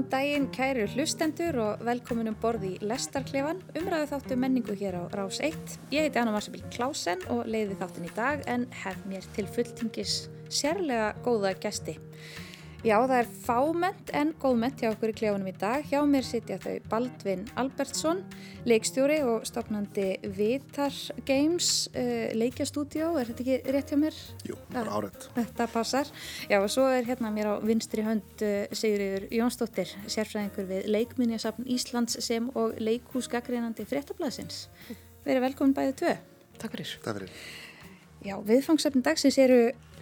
Góðan daginn, kæru hlustendur og velkominum borði í Lestarklefan, umræðu þáttu menningu hér á Rás 1. Ég heiti Anna Marsabill Klásen og leiði þáttin í dag en hef mér til fulltingis sérlega góða gesti. Já, það er fáment en góðment hjá okkur í klefunum í dag. Hjá mér sitja þau Baldvin Albertsson, leikstjóri og stopnandi Vitar Games uh, leikjastúdjó. Er þetta ekki rétt hjá mér? Jú, bara árætt. Þetta passar. Já, og svo er hérna mér á vinstri hönd uh, Sigurður Jónsdóttir, sérfræðingur við Leikminjasafn Íslands sem og leikhúsgagrinandi fréttablasins. Verið velkomin bæðið tvö. Takk fyrir. Takk fyrir. Já, viðfangsefni dagsins eru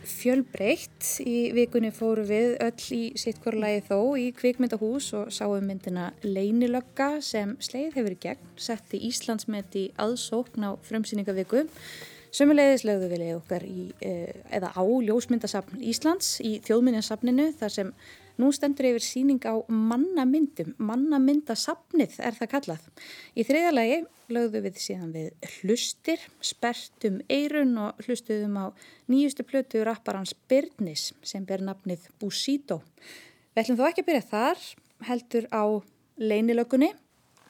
fjölbreytt. Í vikunni fóru við öll í sitt korlægi þó í kvikmyndahús og sáum myndina Leinilögga sem sleið hefur í gegn, setti Íslandsmet í aðsókn á frumsýningaviku. Sumulegðis lögðu leið okkar í, eða á ljósmyndasafn Íslands í þjóðmyndasafninu þar sem Nú stendur yfir síning á mannamyndum, mannamyndasafnið er það kallað. Í þriðja lagi lögðu við síðan við hlustir, spertum eirun og hlustuðum á nýjustu plötu rapparans Byrnis sem ber nafnið Busito. Við ætlum þó ekki að byrja þar, heldur á leinilökunni.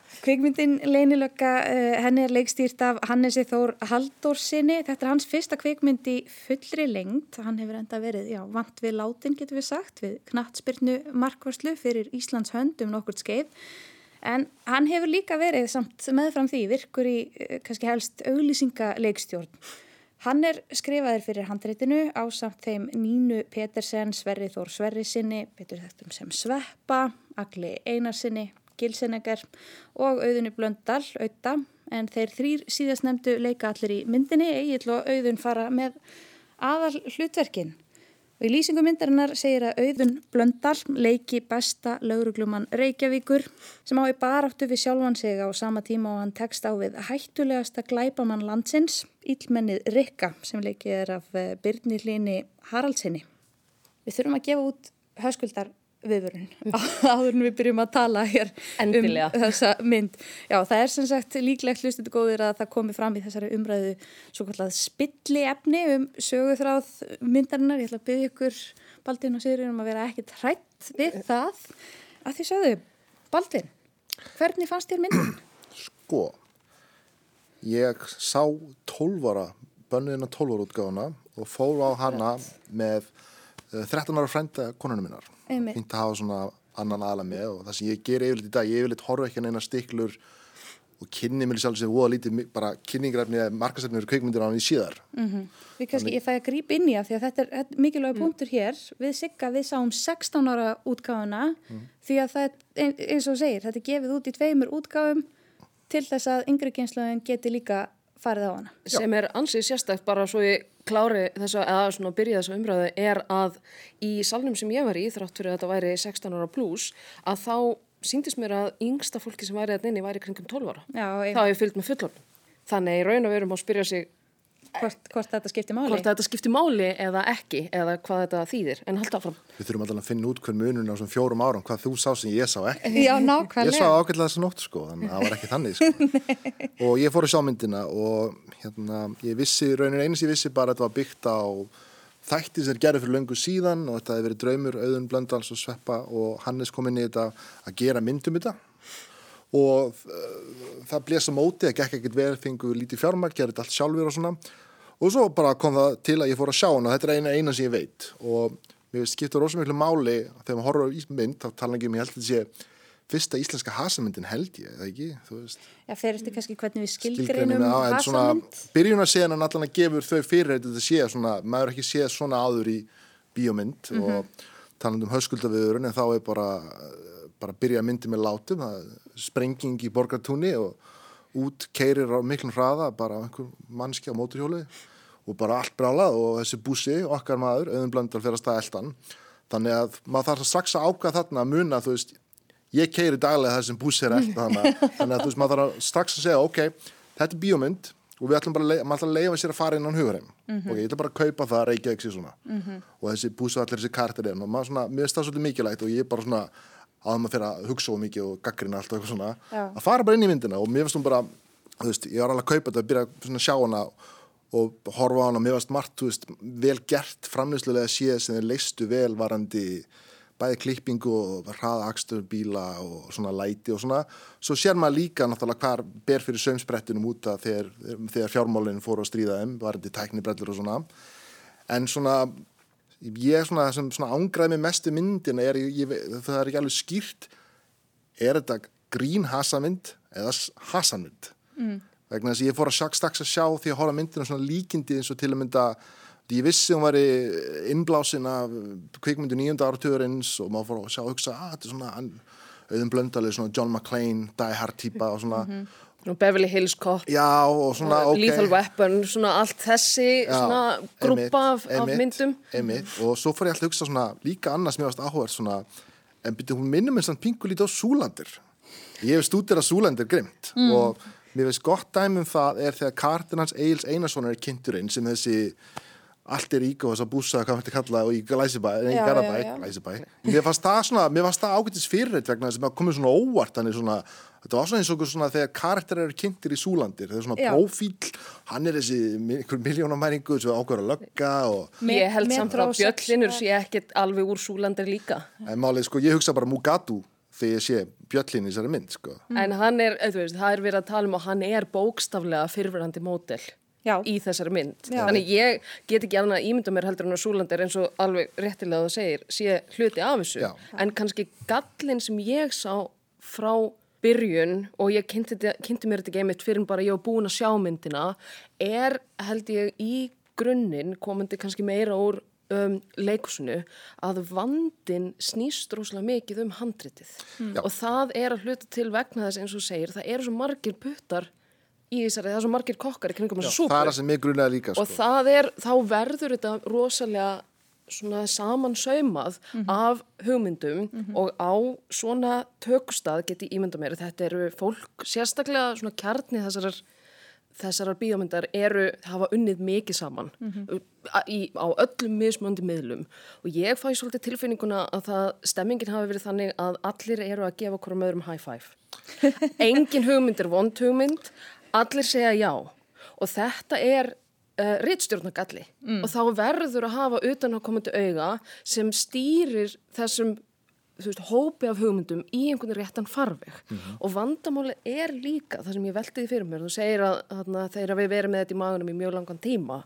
Kvikmyndin Leinilögga, uh, henni er leikstýrt af Hannesi Þór Haldórsinni. Þetta er hans fyrsta kvikmynd í fullri lengt. Hann hefur enda verið já, vant við látin, getur við sagt, við knattspyrnu markvarslu fyrir Íslands hönd um nokkurt skeið. En hann hefur líka verið samt meðfram því virkur í uh, kannski helst auglýsingaleikstjórn. Hann er skrifaður fyrir handreitinu á samt þeim Nínu Petersen, Sverri Þór Sverrisinni, betur þettum sem Sveppa, Agli Einarsinni, Gilsenegger og auðunni Blöndal, auða, en þeir þrýr síðast nefndu leika allir í myndinni, Egil og auðun fara með aðal hlutverkin. Og í lýsingu myndarinnar segir að auðun Blöndal leiki besta lauruglumann Reykjavíkur sem á í baráttu við sjálfan sig á sama tíma og hann tekst á við hættulegasta glæbamann landsins, ílmennið Rikka sem leikið er af Byrni Hlini Haraldsinni. Við þurfum að gefa út höskuldar viðvörun áður en við byrjum að tala hér Endilega. um þessa mynd. Já, það er sem sagt líklegt hlustuðu góðir að það komi fram í þessari umræðu svo kallað spilli efni um söguþráð myndarinnar. Ég ætla að byggja ykkur Baldvin og Sigurinn um að vera ekkert hrætt við það. Að því sögðu, Baldvin, hvernig fannst þér myndin? Sko, ég sá 12 ára, bönnuðina 12 ára útgáðuna og fór á hana með 13 ára frænda konunum minnar. Fínt að hafa svona annan aðla með og það sem ég ger yfirleitt í dag, ég yfirleitt horfa ekki neina stiklur og kynni mér sjálf sem voða lítið bara kynningrefni eða markastefnir kveikmyndir á hann í síðar. Mm Við kannski, ég fæ að grípa inn í að því að þetta er, mikilvæg punktur hér. Við sigga við sáum 16 ára útgáfuna því að það er eins og segir, þetta er gefið út í tveimur útgáfum til þess að yngri genslaðin geti líka farið á hana. Sem er ansið sérstækt bara svo ég klári þess að, eða svona byrja þessa umræðu er að í salnum sem ég var í, þrátt fyrir að þetta væri 16 ára pluss, að þá síndist mér að yngsta fólki sem væri að inni væri kringum 12 ára. Já, ég- þá hef ég fyllt með fullorn. Þannig í raun og verum að spyrja sig Hvort, hvort þetta skiptir máli? hvort þetta skiptir máli eða ekki eða hvað þetta þýðir. En halda áfram. Við þurfum alltaf að finna út hvern munun á svona fjórum árum, hvað þú sá sem ég sá ekki. Já, Ég nákvæmlega. sá ágætlega þessa nótt sko, þannig að það var ekki þannig sko. og ég fór að sjá myndina og hérna, ég vissi, raunin eins ég vissi bara að þetta var byggt á þætti sem er gerði fyrir löngu síðan og þetta hefði verið draumur Auðun Blöndals og Sveppa og Hannes kom inn í þetta að gera myndum þetta og uh, það blés á móti, það gekk ekkert vel, fengu lítið fjármæk, gerði allt sjálfur og svona. Og svo bara kom það til að ég fór að sjá hana, þetta er eina, eina sem ég veit. Og mér skiptur rosa miklu máli þegar maður horfður á ísmynd, þá tala ekki um ég held að þetta sé fyrsta íslenska hasamyndin held ég, eða ekki, þú veist. Já, fer eftir kannski hvernig við skilgreinum skilgreinina á, en svona hasamynd. byrjunarsenan allan að gefur þau fyrir að þetta sé svona, maður ekki séð svona áður í bíómynd og talandi um höskuldaviðurinn en þá er bara bara að byrja að myndi með látum það sprenging í borgartúni og út keirir á miklum hraða bara einhver mannski á móturhjóli og bara allt brálað og þessi búsi okkar maður, auðvun blöndal fyrir að staða eldan þannig að maður þarf strax að ákvað þarna að muna, þú veist ég keiri daglega það sem búsi er elda þannig, að þú veist, maður þarf strax að segja ok, þetta er bíómynd og við ætlum bara að, ætlum að leiða sér að fara inn á hugurheim ok, ég ætla bara að kaupa það að reykja ekki svona. Og þessi búsi og allir þessi kartir er og maður svona, mér og að maður fyrir að hugsa of mikið og gaggrina allt og eitthvað svona Já. að fara bara inn í myndina. Og mér finnst hún bara þú veist, ég var alveg að kaupa þetta að byrja að sjá hana og horfa á hana, mér finnst margt þú veist, vel gert framleyslulega séð sem þeir leistu vel varandi bæði klippingu og hraðakstur bíla og svona læti og svona. Svo sér maður líka náttúrulega hvar ber fyrir sömsbrettinum út að þegar, þegar fjármálinn fóru að stríða þeim, varandi tæknibrellur og svona. En svona ég er svona sem svona ángraði með mestu myndina er, ég, það er ekki alveg skýrt er þetta grín hasamynd eða hasamynd mm. vegna þess að ég fór að að sjá því að hóra myndina svona líkindi eins og til að mynda ég vissi hún var í innblásin af kvikmyndu nýjönda áratugurins og maður fór að sjá og hugsa að ah, þetta er svona auðvun blöndalið, svona John McClane Die Hard típa og svona mm -hmm. Beverly Hills Cop Já, og svona, og okay. Lethal Weapon, svona allt þessi Já, grúpa af, af myndum einmitt. og svo fór ég alltaf að hugsa svona líka annars mér varst áhugað svona en byrju hún minnum eins og pingu lítið á Súlandir ég hef stútir að Súlandir grimt mm. og mér veist gott dæmum það er þegar Cardinals Eils Einarssonar er kynnturinn sem þessi allt er ígóð þess að búsa, hvað maður kalla og í Glæsibæ, en í Garabæ, Glæsibæ mér fannst það svona, mér fannst það ágættis fyrirreit vegna þess að það komið svona óvart þannig svona, þetta var svona eins og svona þegar karakter eru kynntir í Súlandir, það er svona profíl hann er þessi einhver miljónamæringu sem ákveður að lögga og Ég held samt að Bjöllinur sé ekkit alveg úr Súlandir líka En málið, sko, ég hugsa bara Mugatu þegar ég sé Bjöllin í þessari mynd, sko En hann er, þú veist, það er verið að tala um og hann er bókstaflega fyrfirandi mótel Já. í þessari mynd. Já. Þannig ég get ekki alveg að ímynda mér heldur en að Súland er eins og alveg réttilega það segir, sé hluti af þessu. Já. En kannski gallin sem ég sá frá byrjun og ég kynnti, kynnti mér þetta ekki einmitt fyrir bara ég var búin að sjá myndina er held ég í grunninn komandi kannski meira úr um, leikusinu að vandin snýst rosalega mikið um handritið mm. og það er að hluta til vegna þess eins og segir, það eru svo margir puttar í þessari, það er svo margir kokkar í kringum súpu. Það er það sem ég grunnaði líka. Og sko. það er, þá verður þetta rosalega svona samansaumað mm -hmm. af hugmyndum mm -hmm. og á svona tökustad geti ímynda mér. Þetta eru fólk, sérstaklega svona kjarni þessarar þessarar bíómyndar eru, hafa unnið mikið saman mm -hmm. í, á öllum mismöndi miðlum og ég fæ svolítið tilfinninguna að það, stemmingin hafi verið þannig að allir eru að gefa okkur um öðrum high five engin hugmynd er vond hugmynd allir segja já og þetta er uh, rittstjórnagalli mm. og þá verður að hafa utanákomandi auga sem stýrir þessum veist, hópi af hugmyndum í einhvern réttan farveg mm -hmm. og vandamáli er líka það sem ég veltiði fyrir mér þú segir að, að þeir að við verum með þetta í maðunum í mjög langan tíma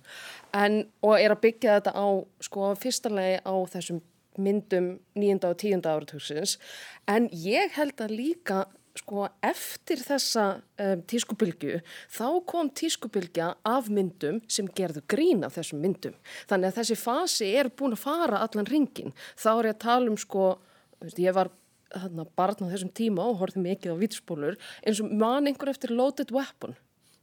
en, og er að byggja þetta á sko fyrstarlegi á þessum myndum nýjunda og tíunda áratöksins en ég held að líka sko eftir þessa um, tískubylgu þá kom tískubylgja af myndum sem gerðu grín af þessum myndum. Þannig að þessi fasi er búin að fara allan ringin. Þá er ég að tala um sko, veist, ég var þarna barn á þessum tíma og horfið mikið á vitspólur eins og man einhver eftir Loaded Weapon.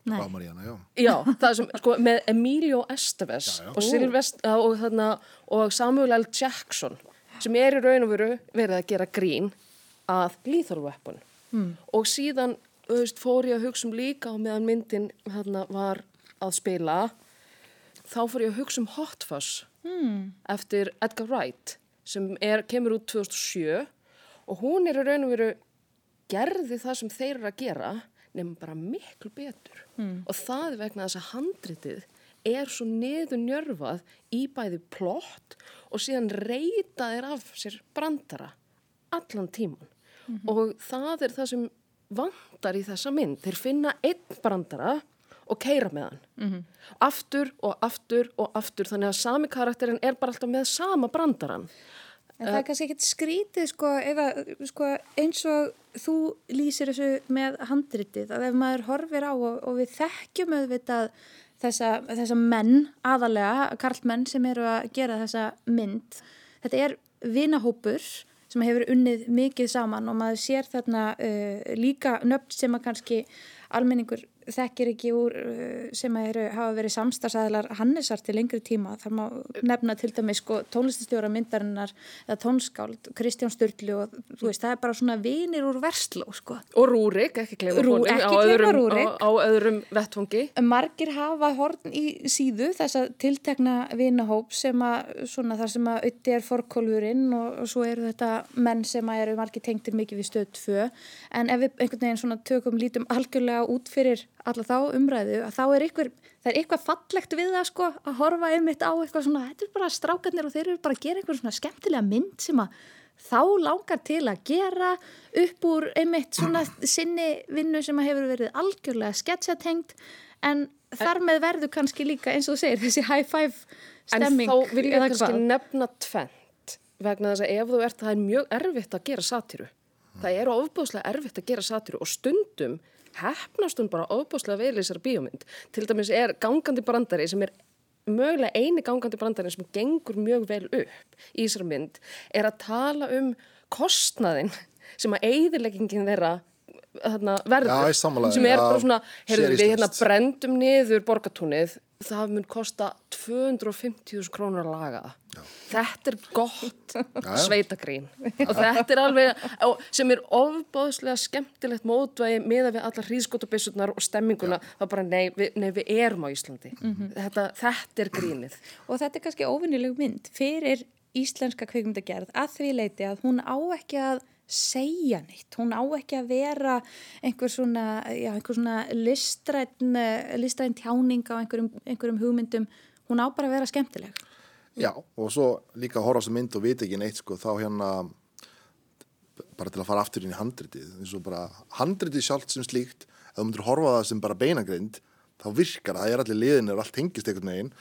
Maríana, já. já, það sem, sko, með Emilio Estevez já, já. Og, Silvest, og, þarna, og Samuel L. Jackson sem er í raun og veru verið að gera grín að Lethal Weapon mm. og síðan veist, fór ég að hugsa um líka og meðan myndin hérna, var að spila þá fór ég að hugsa um Hot Fuzz mm. eftir Edgar Wright sem er, kemur út 2007 og hún er í raun og veru gerði það sem þeir eru að gera nefnum bara miklu betur mm. og það er vegna þess að handritið er svo neður njörfað í bæði plott og síðan reyta þeir af sér brandara allan tíman mm -hmm. og það er það sem vandar í þessa mynd. Þeir finna einn brandara og keira með hann. Mm -hmm. Aftur og aftur og aftur þannig að sami karakterin er bara alltaf með sama brandaran. En það er kannski ekkert skrítið sko, eða, sko, eins og þú lýsir þessu með handritið að ef maður horfir á og, og við þekkjum auðvitað þessa, þessa menn aðalega, karlmenn sem eru að gera þessa mynd. Þetta er vinahópur sem hefur unnið mikið saman og maður sér þarna uh, líka nöfn sem að kannski almenningur þekkir ekki úr uh, sem eru, hafa verið samstagsæðilar Hannesar til lengri tíma. Það má nefna til dæmis sko, tónlististjóra myndarinnar eða tónskáld, Kristján Sturli og veist, það er bara svona vinir úr versló sko. Og Rúrik, ekki gleyma Rú, á, á, öðrum vettfungi. Margir hafa horn í síðu þessa tiltekna vinahóp sem að svona þar sem að auði er forkólfurinn og, og svo eru þetta menn sem að eru margir tengtir mikið við stöð 2 en ef við einhvern veginn svona tökum lítum algjörlega út fyrir alla þá umræðu að þá er eitthvað, það er eitthvað fallegt við það sko að horfa einmitt á eitthvað svona, þetta er bara strákarnir og þeir eru bara að gera eitthvað svona skemmtilega mynd sem að þá langar til að gera upp úr einmitt svona sinni vinnu sem að hefur verið algjörlega sketsatengt en þar með verður kannski líka eins og þú segir þessi high five stemming En þá vil ég kannski hvað. nefna tvent vegna þess að ef þú ert, það er mjög erfitt að gera satiru. Það er ofbúðslega erfitt að gera satiru og stundum hefnast hún bara ofbúðslega vel í þessari bíómynd. Til dæmis er gangandi brandari sem er mögulega eini gangandi brandari sem gengur mjög vel upp í þessari mynd er að tala um kostnaðin sem að eigðileggingin þeirra verður sem er bara svona, heyrðu við hérna brendum niður borgatúnið það mun kosta 250.000 krónur að laga það. Þetta er gott já. sveitagrín og þetta er alveg, og sem er ofbóðslega skemmtilegt mótvægi miða við allar hríðskotabissurnar og stemminguna þá bara nei við, nei, við erum á Íslandi. þetta, þetta er grínið. Og þetta er kannski óvinnileg mynd fyrir íslenska kvikmyndagerð að því leiti að hún á ekki að segja neitt. Hún á ekki að vera einhver svona, já, einhver svona listræn, listræn tjáning á einhverjum, einhverjum hugmyndum. Hún á bara að vera skemmtileg. Já, og svo líka að horfa á þessa mynd og vita ekki neitt sko, þá hérna bara til að fara aftur inn í handritið eins og bara handritið sjálft sem slíkt ef þú myndir horfa það sem bara beinagrind þá virkar það, það er allir liðinir allt hengist einhvern veginn,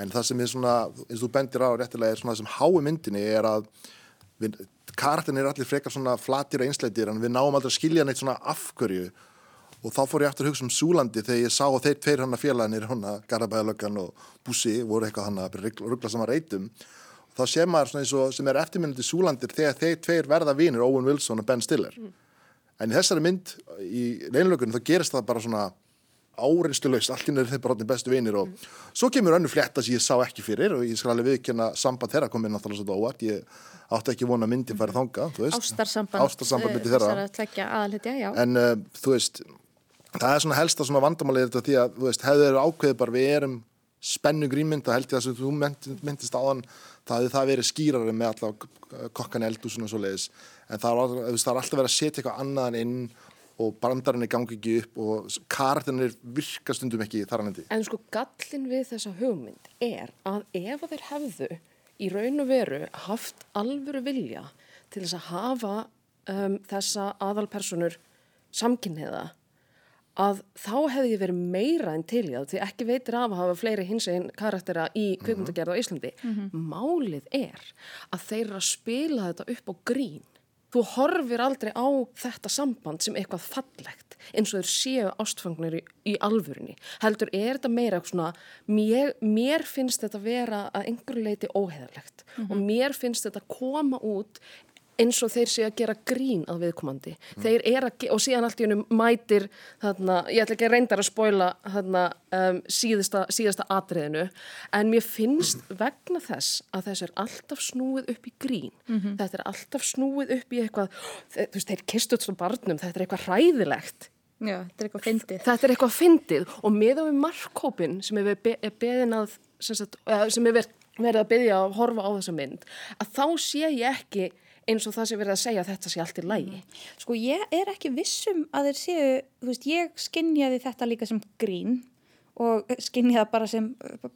en það sem er svona eins og þú bendir á réttilega er svona það sem hái myndinni er að við, karakterin er allir frekar svona flatir og einsleitir en við náum aldrei að skilja neitt svona afhverju og þá fór ég aftur að hugsa um Súlandi þegar ég sá að þeir tveir hann að félaginir hann að Garabæðalöggan og Bussi voru eitthvað hann að ruggla saman reytum og þá sé maður svona eins og sem er eftirmyndið Súlandir þegar þeir tveir verða vinir Owen Wilson og Ben Stiller. En í þessari mynd í reynlökunum þá gerist það bara svona áreinslulegst, allt inn er þeir bara bestu vinir og svo kemur önnu flétta sem ég sá ekki fyrir og ég skal alveg viðkjöna samband þeirra komið náttúrulega svo óvart, ég átti ekki vona að myndin færi þanga, þú veist. Ástarsamband. ástarsamband myndi eh, þeirra. en uh, þú veist það er svona helsta svona vandamálið þetta því að þú veist, hefðu þeir ákveðið bara við erum spennu grínmynd og held ég það sem þú mynd, myndist áðan það hefði það verið skýrari með allavega kokkan eldúsun og svo leiðis en það er, það er alltaf verið að setja eitthvað annaðan inn og brandarinn er gangi ekki upp og karakterinn er virka stundum ekki þar hann En sko gallin við þessa hugmynd er að ef að þeir hefðu í raun og veru haft alvöru vilja til þess að hafa um, þessa aðalpersonur samkynniða að þá hefði ég verið meira en til í það því ekki veitir af að hafa fleiri hins einn karaktera í kvikmyndagerð á Íslandi. Málið er að þeir eru að spila þetta upp á grín. Þú horfir aldrei á þetta samband sem eitthvað fallegt eins og þeir séu ástfangnir í, í alvörunni. Heldur er þetta meira svona, mér, mér finnst þetta vera að einhverju leiti óheðalegt og mér finnst þetta koma út eins og þeir séu að gera grín að viðkomandi. Þeir er að, og síðan allt í hennum mætir þarna, ég ætla ekki að reyndar að spoila þarna um, síðasta, síðasta atriðinu, en mér finnst vegna þess að þess er alltaf snúið upp í grín. Þetta er alltaf snúið upp í eitthvað, þú veist, þeir kistu út svo barnum, þetta er eitthvað hræðilegt. Já, þetta er eitthvað fyndið. Þetta er eitthvað fyndið og með á við markkópin sem er, be, er beðin að, sem, eða sem er ver- verið að beðja að horfa á þessa mynd, að þá sé ég ekki eins og það sé verið að segja að þetta sé allt í lægi. Sko ég er ekki vissum að þeir séu, þú veist, ég skinnjaði þetta líka sem grín og skinnjaði bara sem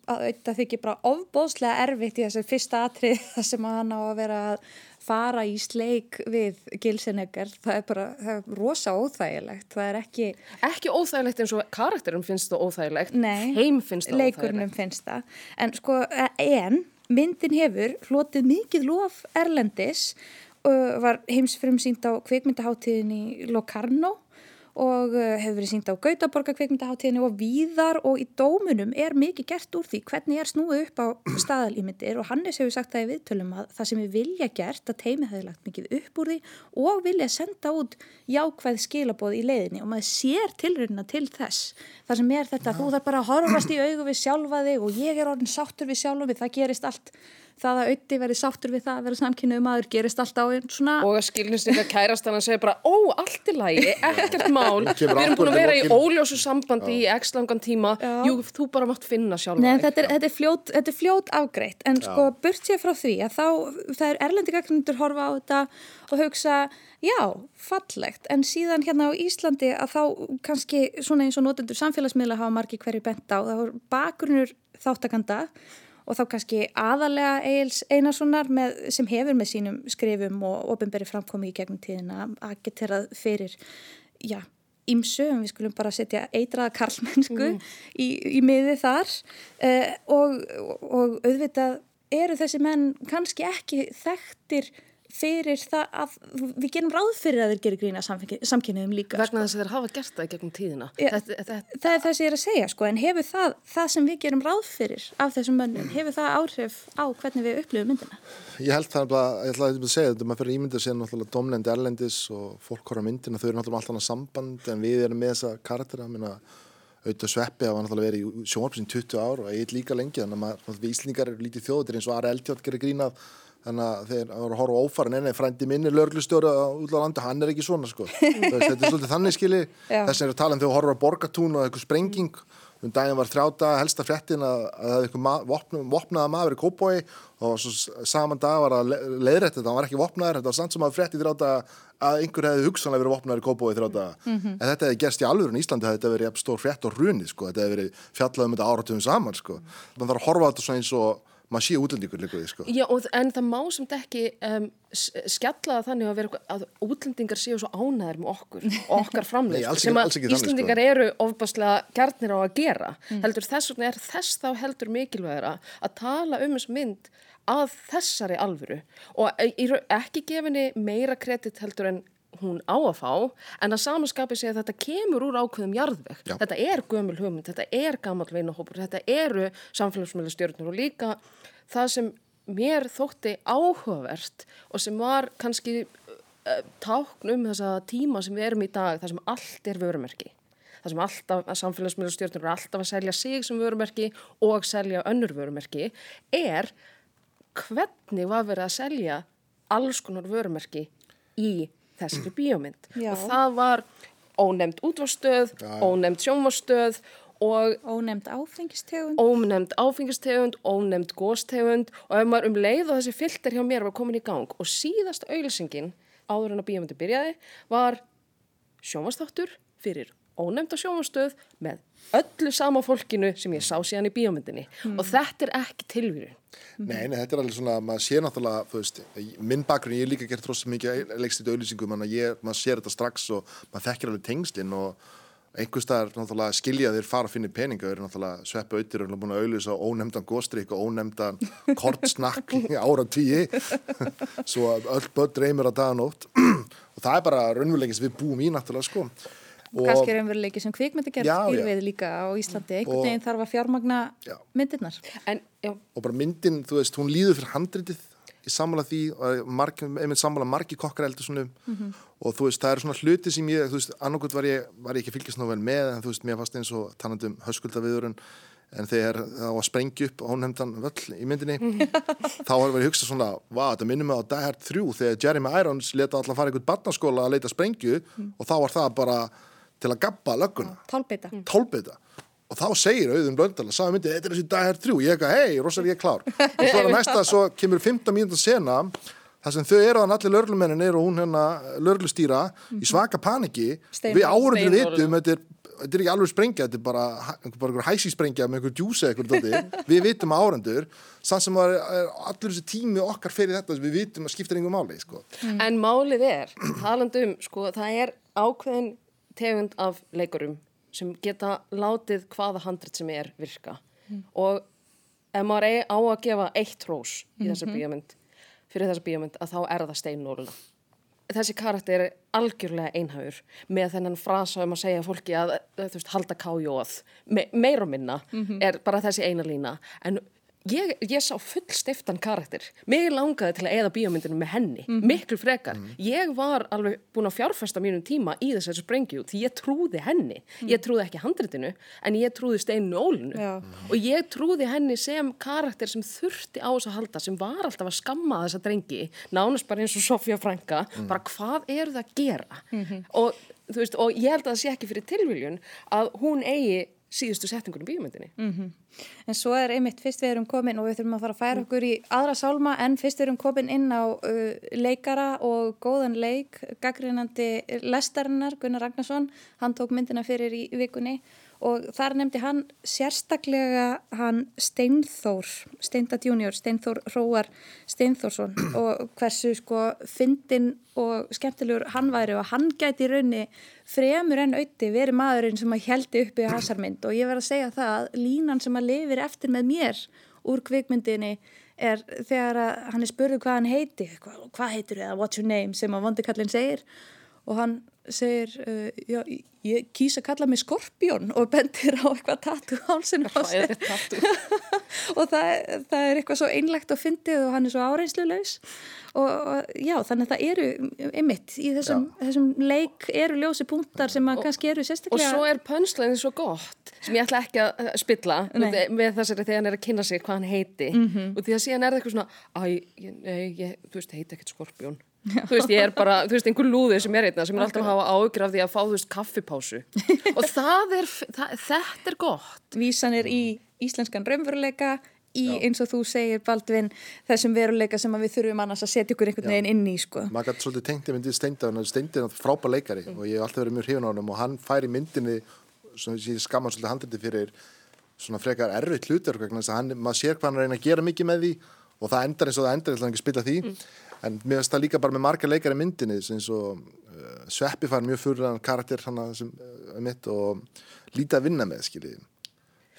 þetta þykir bara ofbóðslega erfitt í þessu fyrsta atrið þar sem hann á að vera að fara í sleik við gilsineggar, það er bara það er rosa óþægilegt, það er ekki Ekki óþægilegt eins og karakterum finnst það óþægilegt, Nei, heim finnst það óþægilegt. finnst það. En sko, en myndin hefur hlotið mikið lof Erlendis og var heimsfrum sínt á kvikmyndaháttíðin í Locarno og uh, hefur verið sínt á Gautaborga kvikmyndaháttíðinni og víðar og í dómunum er mikið gert úr því hvernig er snúið upp á staðalímyndir og Hannes hefur sagt það í viðtölum að það sem er vilja gert að teimið hefur lagt mikið upp úr því og vilja senda út jákvæð skilaboð í leiðinni og maður sér tilröðina til þess. Það sem er þetta, þú þarf bara að horfast í augu við sjálfa þig og ég er orðin sáttur við sjálfa mig, það gerist allt það að auði verið sáttur við það að vera samkynniðu maður gerist alltaf á einn svona Og að skilnist ekki kærast hann að segja bara, ó, allt er lægi, ekkert mál, við erum búin að vera í óljósu sambandi í x langan tíma, jú, þú bara mátt finna sjálf Nei, þetta er, þetta, er fljót, þetta er fljót afgreitt. En sko burt sér frá því að þá það er erlendi gagnundur horfa á þetta og hugsa, já, fallegt. En síðan hérna á Íslandi að þá kannski svona eins og notendur samfélagsmiðla hafa margi hverju bent á það var bakgrunnur þáttakanda og þá kannski aðalega Egil's Einarssonar með, sem hefur með sínum skrifum og ofinberi framkomi í gegnum tíðina agiterað fyrir, já, ímsu, en við skulum bara setja eitraða karlmennsku í, í miði þar. Uh, og, og auðvitað eru þessi menn kannski ekki þekktir fyrir það að við gerum ráð fyrir að þeir gerir grína samkynniðum líka. Vegna þess að þeir hafa gert það í gegnum tíðina. Ja, Þetta, þetta, það er það sem ég er að segja sko, en hefur það, það sem við gerum ráð fyrir af þessum mönnum, hefur það áhrif á hvernig við upplifum myndina? Ég held það bara, ég ætlaði að segja þetta, maður fyrir ímyndið sér náttúrulega domlendi erlendis og fólk horfa myndina, þau eru náttúrulega alltaf annað samband en við erum með þessa karaktera, minna auðvitað sveppi hafa náttúrulega verið í sjónvarpsinn 20 ár og er líka lengi þannig að maður, við Íslingar eru lítið þjóðir eins og Ari Eldjátt gerir grínað þannig að þeir voru að horfa á ófara en frændi minni lörglustjóri á útláðandi, hann er ekki svona sko. Þetta er svolítið þannig skili þess að er að tala um þegar horfa borgatún og eitthvað sprenging. Um daginn var þrjáta helsta fréttin að það hefði eitthvað ma vopnum, vopnaða maður í Kópói og svo saman dag var að leiðrætt þetta, hann var ekki vopnaður, þetta var samt sem að frétti þrjáta að einhver hefði hugsanlega verið vopnaður í Kópói þrjáta, mm -hmm. en þetta hefði gerst í alvöru í Íslandi, þetta hefði verið stór frétt og runið sko, þetta hefði verið fjallað um þetta áratugum saman sko, þannig að það þarf að horfa þetta svona eins og maður sé útlendingur líka því sko. Já, og, en það má samt ekki um, skjallaða þannig að, vera, að útlendingar séu svo ánæðir með okkur og okkar framleyslu sem að Íslendingar sko. eru ofbáslega gærnir á að gera mm. heldur þess vegna er þess þá heldur mikilvægara að tala um þess mynd að þessari alvöru og ekki gefinni meira kredit heldur en hún á að fá, en að samanskapi segja að þetta kemur úr ákveðum jarðveg. Já. Þetta er gömul hugmynd, þetta er gammal vinahópur, þetta eru samfélagsmiðla stjórnur og líka það sem mér þótti áhugavert og sem var kannski uh, tákn um þessa tíma sem við erum í dag, það sem allt er vörumerki. Það sem alltaf, að samfélagsmiðla stjórnur eru alltaf að selja sig sem vörumerki og selja önnur vörumerki, er hvernig var verið að selja alls konar vörumerki í þessari bíómynd. Já. og það var ónefnd útvarstöð, ónefnd sjónvarstöð og ónefnd áfengistegund. ónefnd áfengistegund, ónefnd góstegund og ef maður um leið og þessi filter hjá mér var komin í gang og síðasta auðlýsingin áður en að bíómyndi byrjaði var sjónvarstáttur fyrir ónefnda sjónvarstöð með öllu sama fólkinu sem ég sá síðan í bíómyndinni. Mm. og þetta er ekki tilvíru Nei, nei, þetta er alveg svona, maður sér náttúrulega, þú veist, minn bakgrunn, ég er líka gert tróðsum mikið leikstýttu auðlýsingum, maður sér þetta strax og maður þekkir alveg tengslinn og einhvers staðar náttúrulega skilja þeir fara að finna peninga, þeir náttúrulega sveppu auðvitað og búin að auðlýsa ónefndan góstrík og ónefndan kortsnakk ára tíi, svo öll börn dreymir að daga nótt. Og það er bara raunverulegis við búum í náttúrulega sko. Og kannski er umveruleiki sem kvikmyndagerð býr við líka á Íslandi, einhvern veginn þarf að fjármagna já. myndirnar. En, og bara myndin, þú veist, hún líður fyrir handritið í sammála því, einmitt sammála margi kokkar eldur svona mm -hmm. og þú veist, það eru svona hluti sem ég, þú veist, annarkot var ég, var ég ekki fylgjast ná vel með en þú veist, mér fannst eins og tannandum höskuldaviðurinn en þegar það var að sprengja upp ónefndan völl í myndinni þá var ég að hugsa svona, hvað, þetta minnum mig á Die Hard 3 þegar Jeremy Irons leta alltaf fara einhvern barnaskóla að leita sprengju mm. og þá var það bara til að gabba lögguna. Tálbeita Tálbeita og þá segir auðvun blöndal að sagði myndi, þetta er þessi dag hér þrjú, ég eitthvað, hei, rosalega ég er klár? Og svo er það næsta, svo kemur 15 mínúta sena þar sem þau eru þann allir lörglumennin eru og hún hérna lörglustýra í svaka paniki, Stein, við áhörður vitum þetta er, þetta er ekki alveg sprengja þetta er bara, bara einhver hæsi sprengja með einhver djúse eitthvað, við vitum áhörður sann sem er, er allir þessi tími okkar fyrir þetta, við vitum að skipta einhver máli sko. mm. En málið er, talandum sko, það er ákveðin tegund af leikurum sem geta látið hvaða handrit sem er virka. Mm. og ef maður er á að gefa eitt hrós í þessa bíómynd fyrir þessa bíómynd að þá er það steinnóluna þessi karakter er algjörlega einhæfur með þennan frasa um að segja fólki að þú veist halda kájóð Me, meir og minna mm -hmm. er bara þessi eina lína. En ég, ég sá full stiftan karakter. Mig langaði til að eða bíómyndinu með henni, miklu frekar. Ég var alveg búin að fjárfesta mínum tíma í þessari sprengju því ég trúði henni. Ég trúði ekki handritinu, en ég trúði steininu ólinu. Já. Og ég trúði henni sem karakter sem þurfti á þess að halda, sem var alltaf að skamma þessa drengi, nánast bara eins og Sofía Franka, bara hvað eru það að gera? Og, þú veist, og ég held að það sé ekki fyrir tilviljun að hún eigi síðustu setningunum bíómyndinni. En svo er einmitt fyrst við erum komin og við þurfum að fara að færa okkur í aðra sálma en fyrst við erum komin inn á uh, leikara og góðan leik, gaggrinandi lestarinnar Gunnar Ragnarsson, hann tók myndina fyrir í vikunni og þar nefndi hann sérstaklega hann Steinþór, Steindat junior, Steinþór Róar Steinþórsson. Og hversu sko fyndin og skemmtilegur hann væri og hann gæti í raunni fremur en auði verið maðurinn sem að heldi uppi hasarmynd. Og ég verð að segja það að línan sem að lifir eftir með mér úr kvikmyndinni er þegar að hann er spurður hvað hann heiti, hvað, hvað heitir það, what's your name sem að vondikallin segir. Og hann segir, uh, já, ég kýs að kalla mig skorpjón og bendir á eitthvað tattu hálsinu á sig er og það, það er eitthvað svo einlegt og fyndið og hann er svo áreinslulegs og, og já, þannig að það eru einmitt, í þessum, þessum leik eru ljósi punktar sem að kannski eru Og sérstaklega svo er pönslæðin svo gott sem ég ætla ekki að uh, spilla Nei. með, þessari þegar hann er að kynna sig hvað hann heiti. Og því að síðan er það eitthvað svona æ, ég, nei, ég, þú veist, heiti ekkert skorpjón þú veist, ég er bara, þú veist, einhver lúði sem er einna sem er alltaf að hafa ágjur af því að fá, þú veist, kaffipásu. Og það er, það, þetta er gott. Vísanir í íslenskan raunveruleika í eins og þú segir Baldvin þessum veruleika sem að við þurfum annars að setja ykkur einhvern veginn inn í sko. maður gæti svolítið tengt í myndið Steindar Steindar er frábær leikari og ég hef alltaf verið mjög hrifin á hann og hann fær í myndinni sem ég skamma svolítið handliti fyrir svona frekar erfitt hlutur vegna þess að hann, maður sér hvað hann er að reyna að gera mikið með því og það endar eins og það endar ég ætla ekki að spila því en mér finnst það líka bara með marga leikari í myndinni eins og uh, Sveppi fær mjög fyrir karakter hann sem uh, mitt og lítið að vinna með skiljiði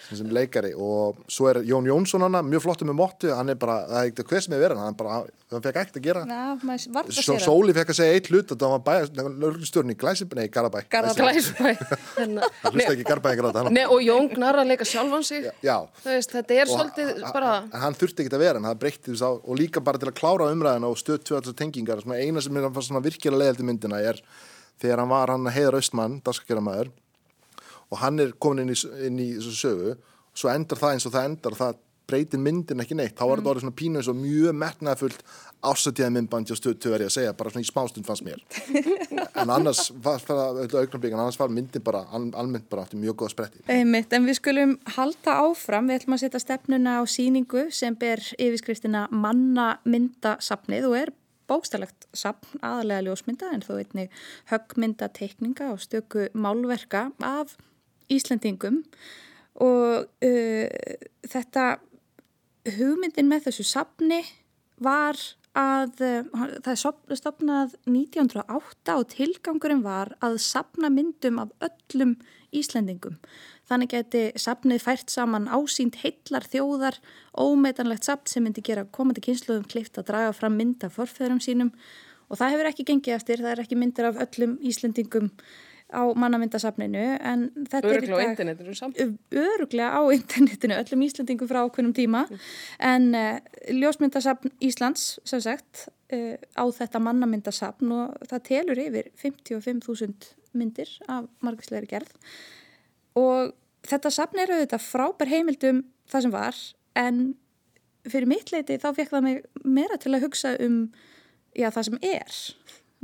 sem, sem leikari. Og svo er Jón Jónsson hana mjög flottur með mottu, hann er bara það er ekkert hver sem er verið, hann bara hann fekk ekkert að gera. Að Svo sér Sóli fekk að segja eitt hlut og það var bæja, lörglustjórn í Glæsibæ, nei, Garabæ. Glæsbæ Hérna, hann og Jón Gnar að leika sjálfan sig. Veist, þetta er og svolítið bara en hann þurfti ekki að vera það breytti þess að, og líka bara til að klára umræðina og stöð tvö allar tengingar, eina sem er svona virkilega leiðaldi myndina er þegar hann var hann heiðar austmann, og hann er komin inn í, inn í þessu sögu, svo endar það eins og það endar það breytir myndin ekki neitt. Þá var þetta orðið svona pínu eins og mjög metnaðfullt ásatíða myndbandi og stöð tvö verið að segja bara svona í smástund fannst mér. En annars var annars var myndin bara, al, almennt bara átti mjög góða spretti. Einmitt, en við skulum halda áfram, við ætlum að setja stefnuna á síningu sem ber yfirskriftina manna myndasafnið og er bókstælegt safn aðalega ljósmynda en þó einnig höggmynda teikninga og stöku málverka af Íslendingum og uh, þetta hugmyndin með þessu safni var að uh, það stofnað 1908 og tilgangurinn var að safna myndum af öllum Íslendingum. Þannig geti safnið fært saman ásýnd heillar þjóðar, ómetanlegt safn sem myndi gera komandi kynsluðum klift að draga fram mynd af forfæðurum sínum og það hefur ekki gengið eftir, það er ekki myndir af öllum Íslendingum á mannamyndasafninu en þetta er í öruglega á dag internetinu samt. Öruglega á internetinu, öllum Íslandingum frá ákveðnum tíma. En uh, ljósmyndasafn Íslands sem sagt uh, á þetta mannamyndasafn og það telur yfir 55.000 myndir af margvíslegri gerð. Og þetta safn er auðvitað frábær heimildum það sem var en fyrir mitt leiti þá fekk það mig meira til að hugsa um já, það sem er.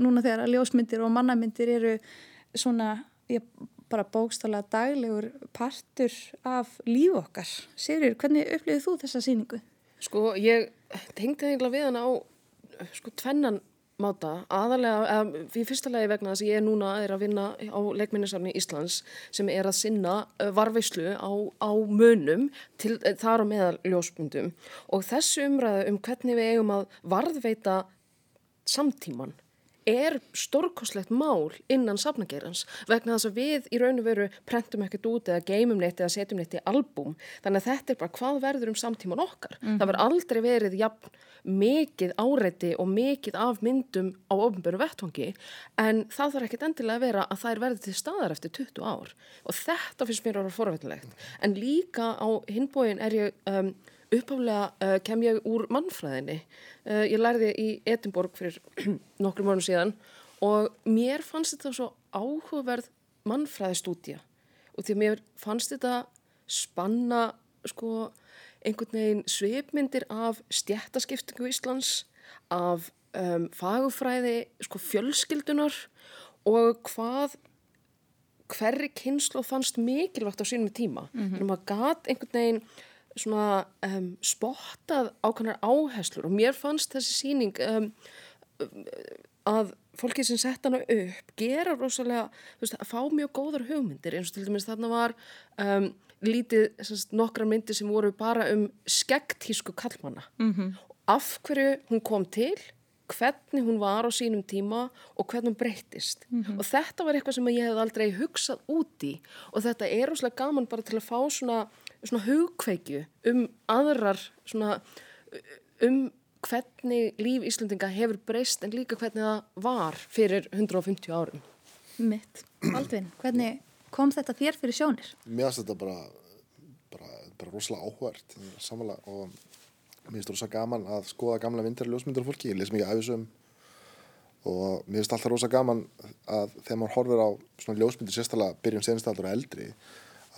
Núna þegar að ljósmyndir og mannamyndir eru svona já, bara bókstala daglegur partur af líf okkar. Sigurður, hvernig upplifið þú þessa síningu? Sko, ég tengdi eiginlega við hann á sko tvennan máta, aðalega, í fyrsta lagi vegna þess að ég núna er að vinna á leikminnisafni Íslands sem er að sinna varveislu á, á munum til þar á meðal ljósmyndum og þessu umræðu um hvernig við eigum að varðveita samtíman er stórkoslegt mál innan safnagerans vegna þess að við í raun og veru prentum ekkert út eða geymum neitt eða setjum neitt í albúm. Þannig að þetta er bara hvað verður um samtíman okkar? Það verður aldrei verið jafn mikið áreiti og mikið af myndum á ofnböru vettvangi en það þarf ekkert endilega að vera að þær verður til staðar eftir 20 ár. Og þetta finnst mér að vera forveitinlegt en líka á hinbóin er ég um, upphaflega uh, kem ég úr mannfræðinni. Uh, ég lærði í Edinborg fyrir nokkrum mánu síðan og mér fannst þetta svo áhugaverð mannfræðistúdja og því að mér fannst þetta spanna sko einhvern veginn sveipmyndir af stjættaskiptingu Íslands, af um, fagufræði sko fjölskyldunar og hvað hverri kynslu fannst mikilvægt á sínum tíma. Mm -hmm. Þannig að maður gat einhvern veginn svona um, spottað ákvæmnar áherslur og mér fannst þessi síning um, að fólki sem sett hana upp gera rosalega, þú veist, að fá mjög góðar hugmyndir eins og til dæmis þarna var um, lítið semst, nokkra myndir sem voru bara um skeggtísku kallmanna mm -hmm. af hverju hún kom til hvernig hún var á sínum tíma og hvernig hún breyttist mm -hmm. og þetta var eitthvað sem ég hef aldrei hugsað úti og þetta er rosalega gaman bara til að fá svona, svona hugkveikju um aðrar svona um hvernig líf Íslandinga hefur breyst en líka hvernig það var fyrir 150 árum. Mitt. Aldvin, hvernig kom þetta þér fyrir sjónir? Mér finnst þetta bara, bara, bara rosalega áhvert samanlega og mér finnst þetta rosalega gaman að skoða gamla vindir og ljósmyndir af fólki. Ég les mikið æfisum og mér finnst alltaf rosalega gaman að þegar maður horfir á svona ljósmyndir sérstaklega byrjum senastaldur og eldri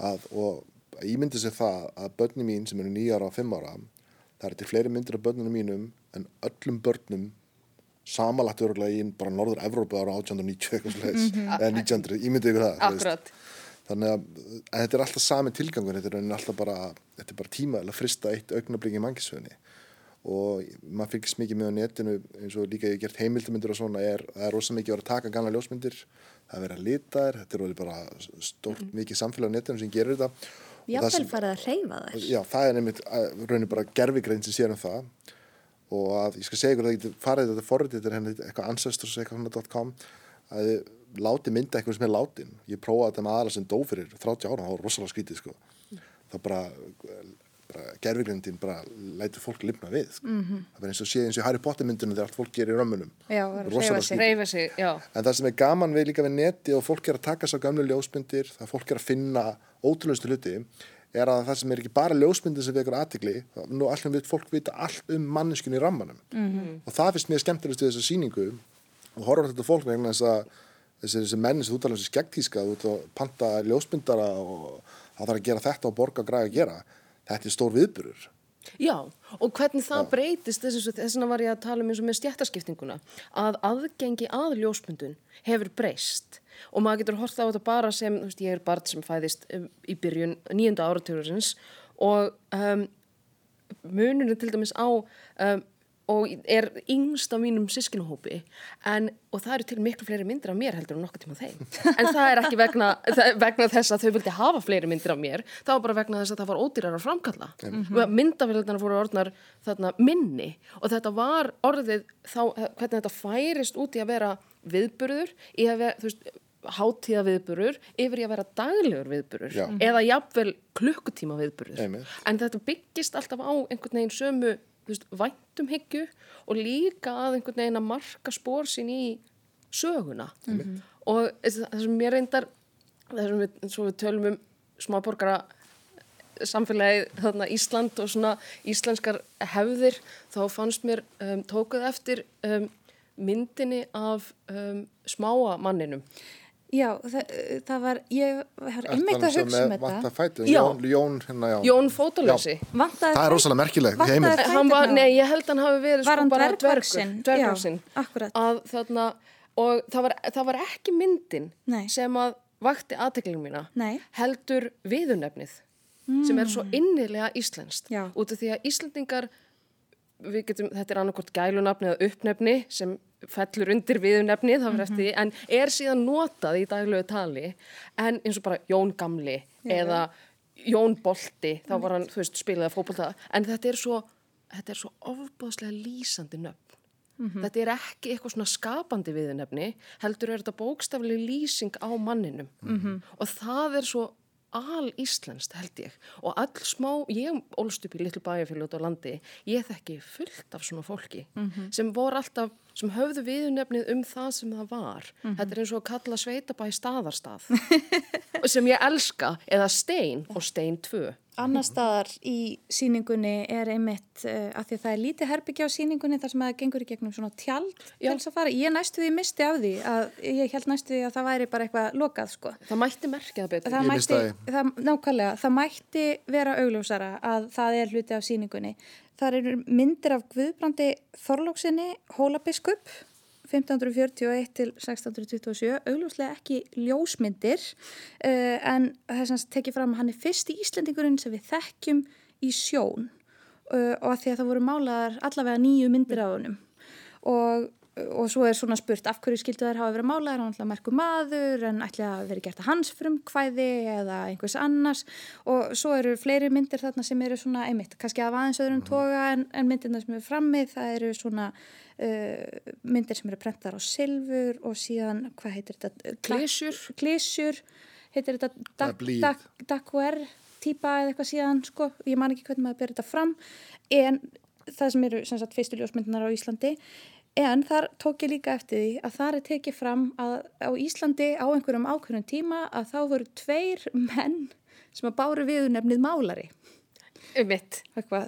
að, og ímyndi sig það að börni mín sem eru nýjara og fimm ára það er til fleiri myndir af börnunum mínum en öllum börnum samalagt öruglega í bara norður Evrópa ára 1890 eða 1900, ímyndið ykkur það þannig að þetta er alltaf sami tilgangur þetta er alltaf bara, þetta er bara tíma að frista eitt augnablík í mangisveginni og maður fylgist mikið með á netinu eins og líka ég hef gert heimildamindir og svona er, það er rosa mikið að vera að taka gamla ljósmyndir það er verið að lita þér, þetta er bara stórt mm -hmm. mikið samfélag á netinu sem gerir þetta Jáfnvel farið að reyfa þess. Já, það er nefnitt raunir bara gerfigrein sem sér um það og að ég skal segja ykkur að það getur farið þetta forrið, þetta er henni eitthvað ancestors eitthvað.com að þið láti mynda eitthvað sem er látin. Ég prófaði þetta með aðra sem dó fyrir 30 ára, það var rosalega skvítið sko. Það bara, bara gerfigreindin bara læti fólk limna við. Sko. Mm -hmm. Það verður eins og sé eins og Harry Potter myndunum þegar allt fólk gerir í römmunum. Já, reyfa sig. En það sem er gaman við líka við neti og fólk er að taka svo gamlu ljósmyndir, það fólk er að finna ótrúlustu hluti er að það sem er ekki bara ljósmyndin sem vekur aðtikli, nú allum við fólk vita allt um manneskjunni í rammanum mm -hmm. og það finnst mér skemmtilegst við þessu síningu og horfum þetta fólk vegna þess að þessi, menni sem þú talar um þessi skeggtíska þú panta ljósmyndara og það þarf að gera þetta og borga og græða að gera þetta er stór viðburur Já, og hvernig það Já. breytist þess vegna var ég að tala um eins og með stjættaskiptinguna að aðgengi að ljósmyndun hefur breyst og maður getur horta á þetta bara sem, þú veist, ég er barn sem fæðist um, í byrjun nýjönda áratugurins og um, muninu til dæmis á um, og er yngst á mínum sískinuhópi en, og það eru til miklu fleiri myndir af mér heldur en nokkuð tíma þeim en það er ekki vegna, vegna þess að þau vildi hafa fleiri myndir af mér, það var bara vegna þess að það var ódýrar að framkalla mm -hmm. myndafélagina fóru orðnar þarna minni og þetta var orðið þá, hvernig þetta færist út í að vera viðburður, í að vera, þú veist hátíða viðburur yfir í að vera daglegur viðburur Já. eða jafnvel klukkutíma viðburur Einmitt. en þetta byggist alltaf á einhvern veginn sömu veist, væntumhyggju og líka að einhvern veginn að marka spór sín í söguna. Mm -hmm. og það sem ég reyndar það sem við, við tölum um smáborgara samfélagi þarna Ísland og svona íslenskar hefðir þá fannst mér um, tókuð eftir um, myndinni af um, smáa manninum Já, það, það var, ég har einmitt að hugsa um þetta. Jón, Jón, hérna, já. Jón fótólösi. Það er rosalega merkileg. Var, nei, ég held að hann hafi verið var sko bara dvergur. Dvergarsinn. Akkurat. Að, þarna, og það var, það var ekki myndin nei. sem að vakti aðteklingum mína. Nei. Heldur viðunefnið mm. sem er svo innilega íslenskt. Já. Út af því að Íslandingar, getum, þetta er annarkort gælunafni eða uppnefni sem fellur undir viðunefni þá verður eftir, en er síðan notað í daglegu tali en eins og bara Jón Gamli Já. eða Jón Bolti, þá var hann, þú veist, spilaði fókbalta, en þetta er svo þetta er svo ofbáðslega lýsandi nöfn mm -hmm. þetta er ekki eitthvað svona skapandi viðunefni, heldur er þetta bókstaflega lýsing á manninum mm -hmm. og það er svo al íslenskt held ég og all smá, ég ólst upp í litlu bæjarfélag út á landi, ég þekki fullt af svona fólki mm -hmm. sem voru alltaf, sem höfðu viðunefnið um það sem það var. Mm -hmm. Þetta er eins og að kalla sveitabæ staðarstað sem ég elska, eða stein og stein 2. Annar staðar í síningunni er einmitt uh, að því að það er lítið herbyggja á síningunni þar sem það gengur í gegnum svona tjald til þess að fara. Ég næstu því misti af því að ég held næstu því að það væri bara eitthvað lokað sko. Það mætti merkja það betur. Það Ég mætti, það, nákvæmlega, það mætti vera augljósara að það er hluti af síningunni. Það eru myndir af Guðbrandi Þorlóksinni, Hólabiskup, 1541 til 1627, augljóslega ekki ljósmyndir, uh, en er sem tekið fram að hann er fyrsti Íslendingurinn sem við þekkjum í sjón uh, og að því að það voru málaðar allavega nýju myndir af honum. Og og svo er svona spurt af hverju skildu þær hafa verið málaðar, hann ætla að merku maður en ætla að verið gert að hans frumkvæði eða einhvers annars. Og svo eru fleiri myndir þarna sem eru svona einmitt, kannski af aðeins öðrum toga en, en myndirna sem eru frammið, það eru svona uh, myndir sem eru prentar á silfur og síðan, hvað heitir þetta? Klísjur. Klísjur, heitir þetta er. Daguer típa eða eitthvað síðan, sko, ég man ekki hvernig maður ber þetta fram, en það sem eru sem sagt fyrstu ljósmyndunar á Íslandi En þar tók ég líka eftir því að þar er tekið fram að á Íslandi á einhverjum ákveðnum tíma að þá voru tveir menn sem að báru við nefnið málari. Um mitt.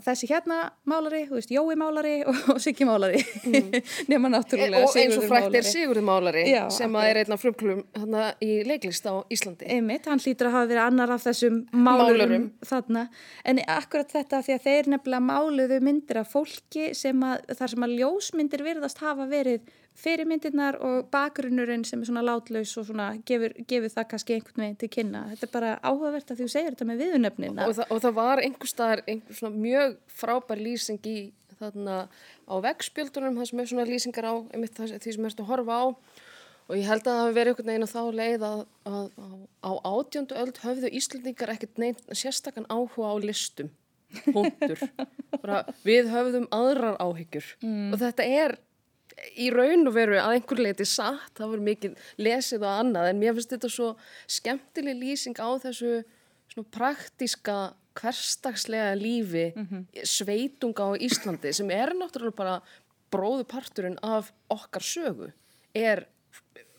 Þessi hérna málari, þú veist, Jói málari og, Siggi málari. Mm. Nefna náttúrulega Og eins og frækt er. Sigurður Málari Já, sem að er einn af frumklum hana, í leiklist á Íslandi. Einmitt, hann hlýtur að hafa verið annar af þessum málurum, Málurum. þarna. En akkurat þetta því að þeir nefnilega máluðu myndir af fólki sem að, þar sem að ljósmyndir virðast hafa verið fyrirmyndirnar og bakgrunnurinn sem er svona látlaus og svona gefur, gefur það kannski einhvern veginn til kynna. Þetta er bara áhugavert að þú segir þetta með viðunöfnin. Og, það, og það var einhver staðar einhver svona mjög frábær lýsing í þarna á vegspjöldunum, það sem er svona lýsingar á einmitt það, því sem ertu að horfa á og ég held að það hafi verið einhvern veginn á þá leið að, að, að á átjöndu öld höfðu Íslandingar ekkert sérstakann áhuga á listum. Bara, við höfðum aðrar áhyggjur og þetta er í raun og veru að einhver leiti satt, það var mikið lesið og annað en mér finnst þetta svo skemmtileg lýsing á þessu svona praktíska hverstagslega lífi sveitunga á Íslandi sem er náttúrulega bara bróðuparturinn af okkar sögu er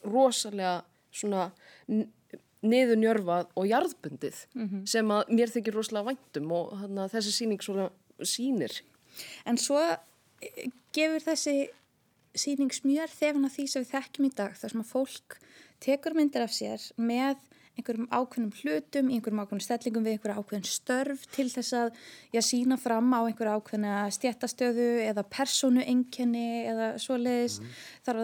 rosalega svona n- niðurnjörfað og jarðbundið sem að mér þykir rosalega væntum og þessi sýning svona sýnir. En svo gefur þessi síning smjör þefn að því sem við þekkjum í dag þar sem að fólk tekur myndir af sér með einhverjum ákveðnum hlutum, einhverjum ákveðnum stellingum við einhverja ákveðin störf til þess að já, sína fram á einhverja ákveðna stjættastöðu eða persónu enkenni eða svoleiðis. Þar,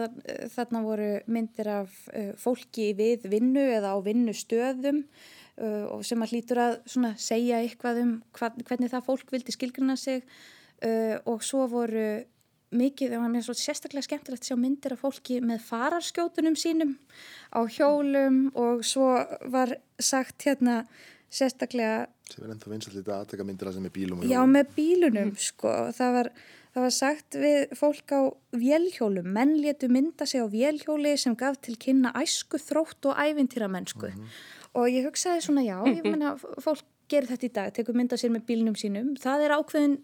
þarna voru myndir af uh, fólki við vinnu eða á vinnustöðum uh, og sem að hlýtur að svona, segja eitthvað um hvað, hvernig það fólk vildi skilgruna sig uh, og svo voru mikið, það var mér svo sérstaklega skemmtilegt að sjá myndir af fólki með fararskjótunum sínum á hjólum og svo var sagt hérna sérstaklega sem er ennþá vinsall í dag að taka myndir að sem er bílum Já, með bílunum, sko. Það var, það var sagt við fólk á vélhjólum. Menn létu mynda sig á vélhjóli sem gaf til kynna æsku, þrótt og ævintýramennsku. Og ég hugsaði svona, já, ég meina, fólk gerir þetta í dag, tekur mynda sér með bílnum sínum. Það er ákveðin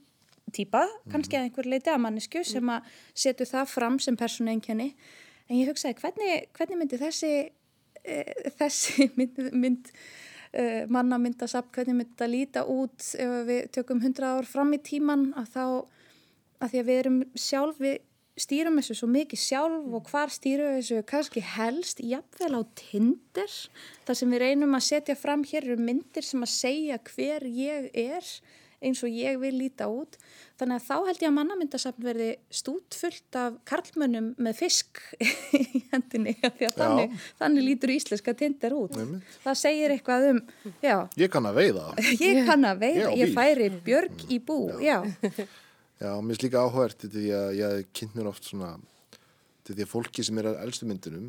típa, kannski að einhver leiti að mannesku sem að setur það fram sem persónu einkenni. En ég hugsaði, hvernig, hvernig myndi þessi, e, þessi mynd, mynd uh, mannamyndasafn, hvernig myndi þetta líta út ef við tökum 100 ár fram í tíman að þá, að því að við erum sjálf, við stýrum þessu svo mikið sjálf og hvar stýrum þessu kannski helst, jafnvel á Tinder, þar sem við reynum að setja fram hér eru myndir sem að segja hver ég er eins og ég vil líta út. Þannig að þá held ég að mannamyndasafn verði stútfullt af karlmönnum með fisk í hendinni af því að Já. þannig, þannig lítur íslenska tindir út. Einmitt. Það segir eitthvað um, já, Ég kann að veiða. ég kann að Ég veiða, ég bíl. færi björg í bú, já. Já, mér finnst líka áhugavert því að ég kynnt mér oft svona til því að fólki sem er að elstu myndunum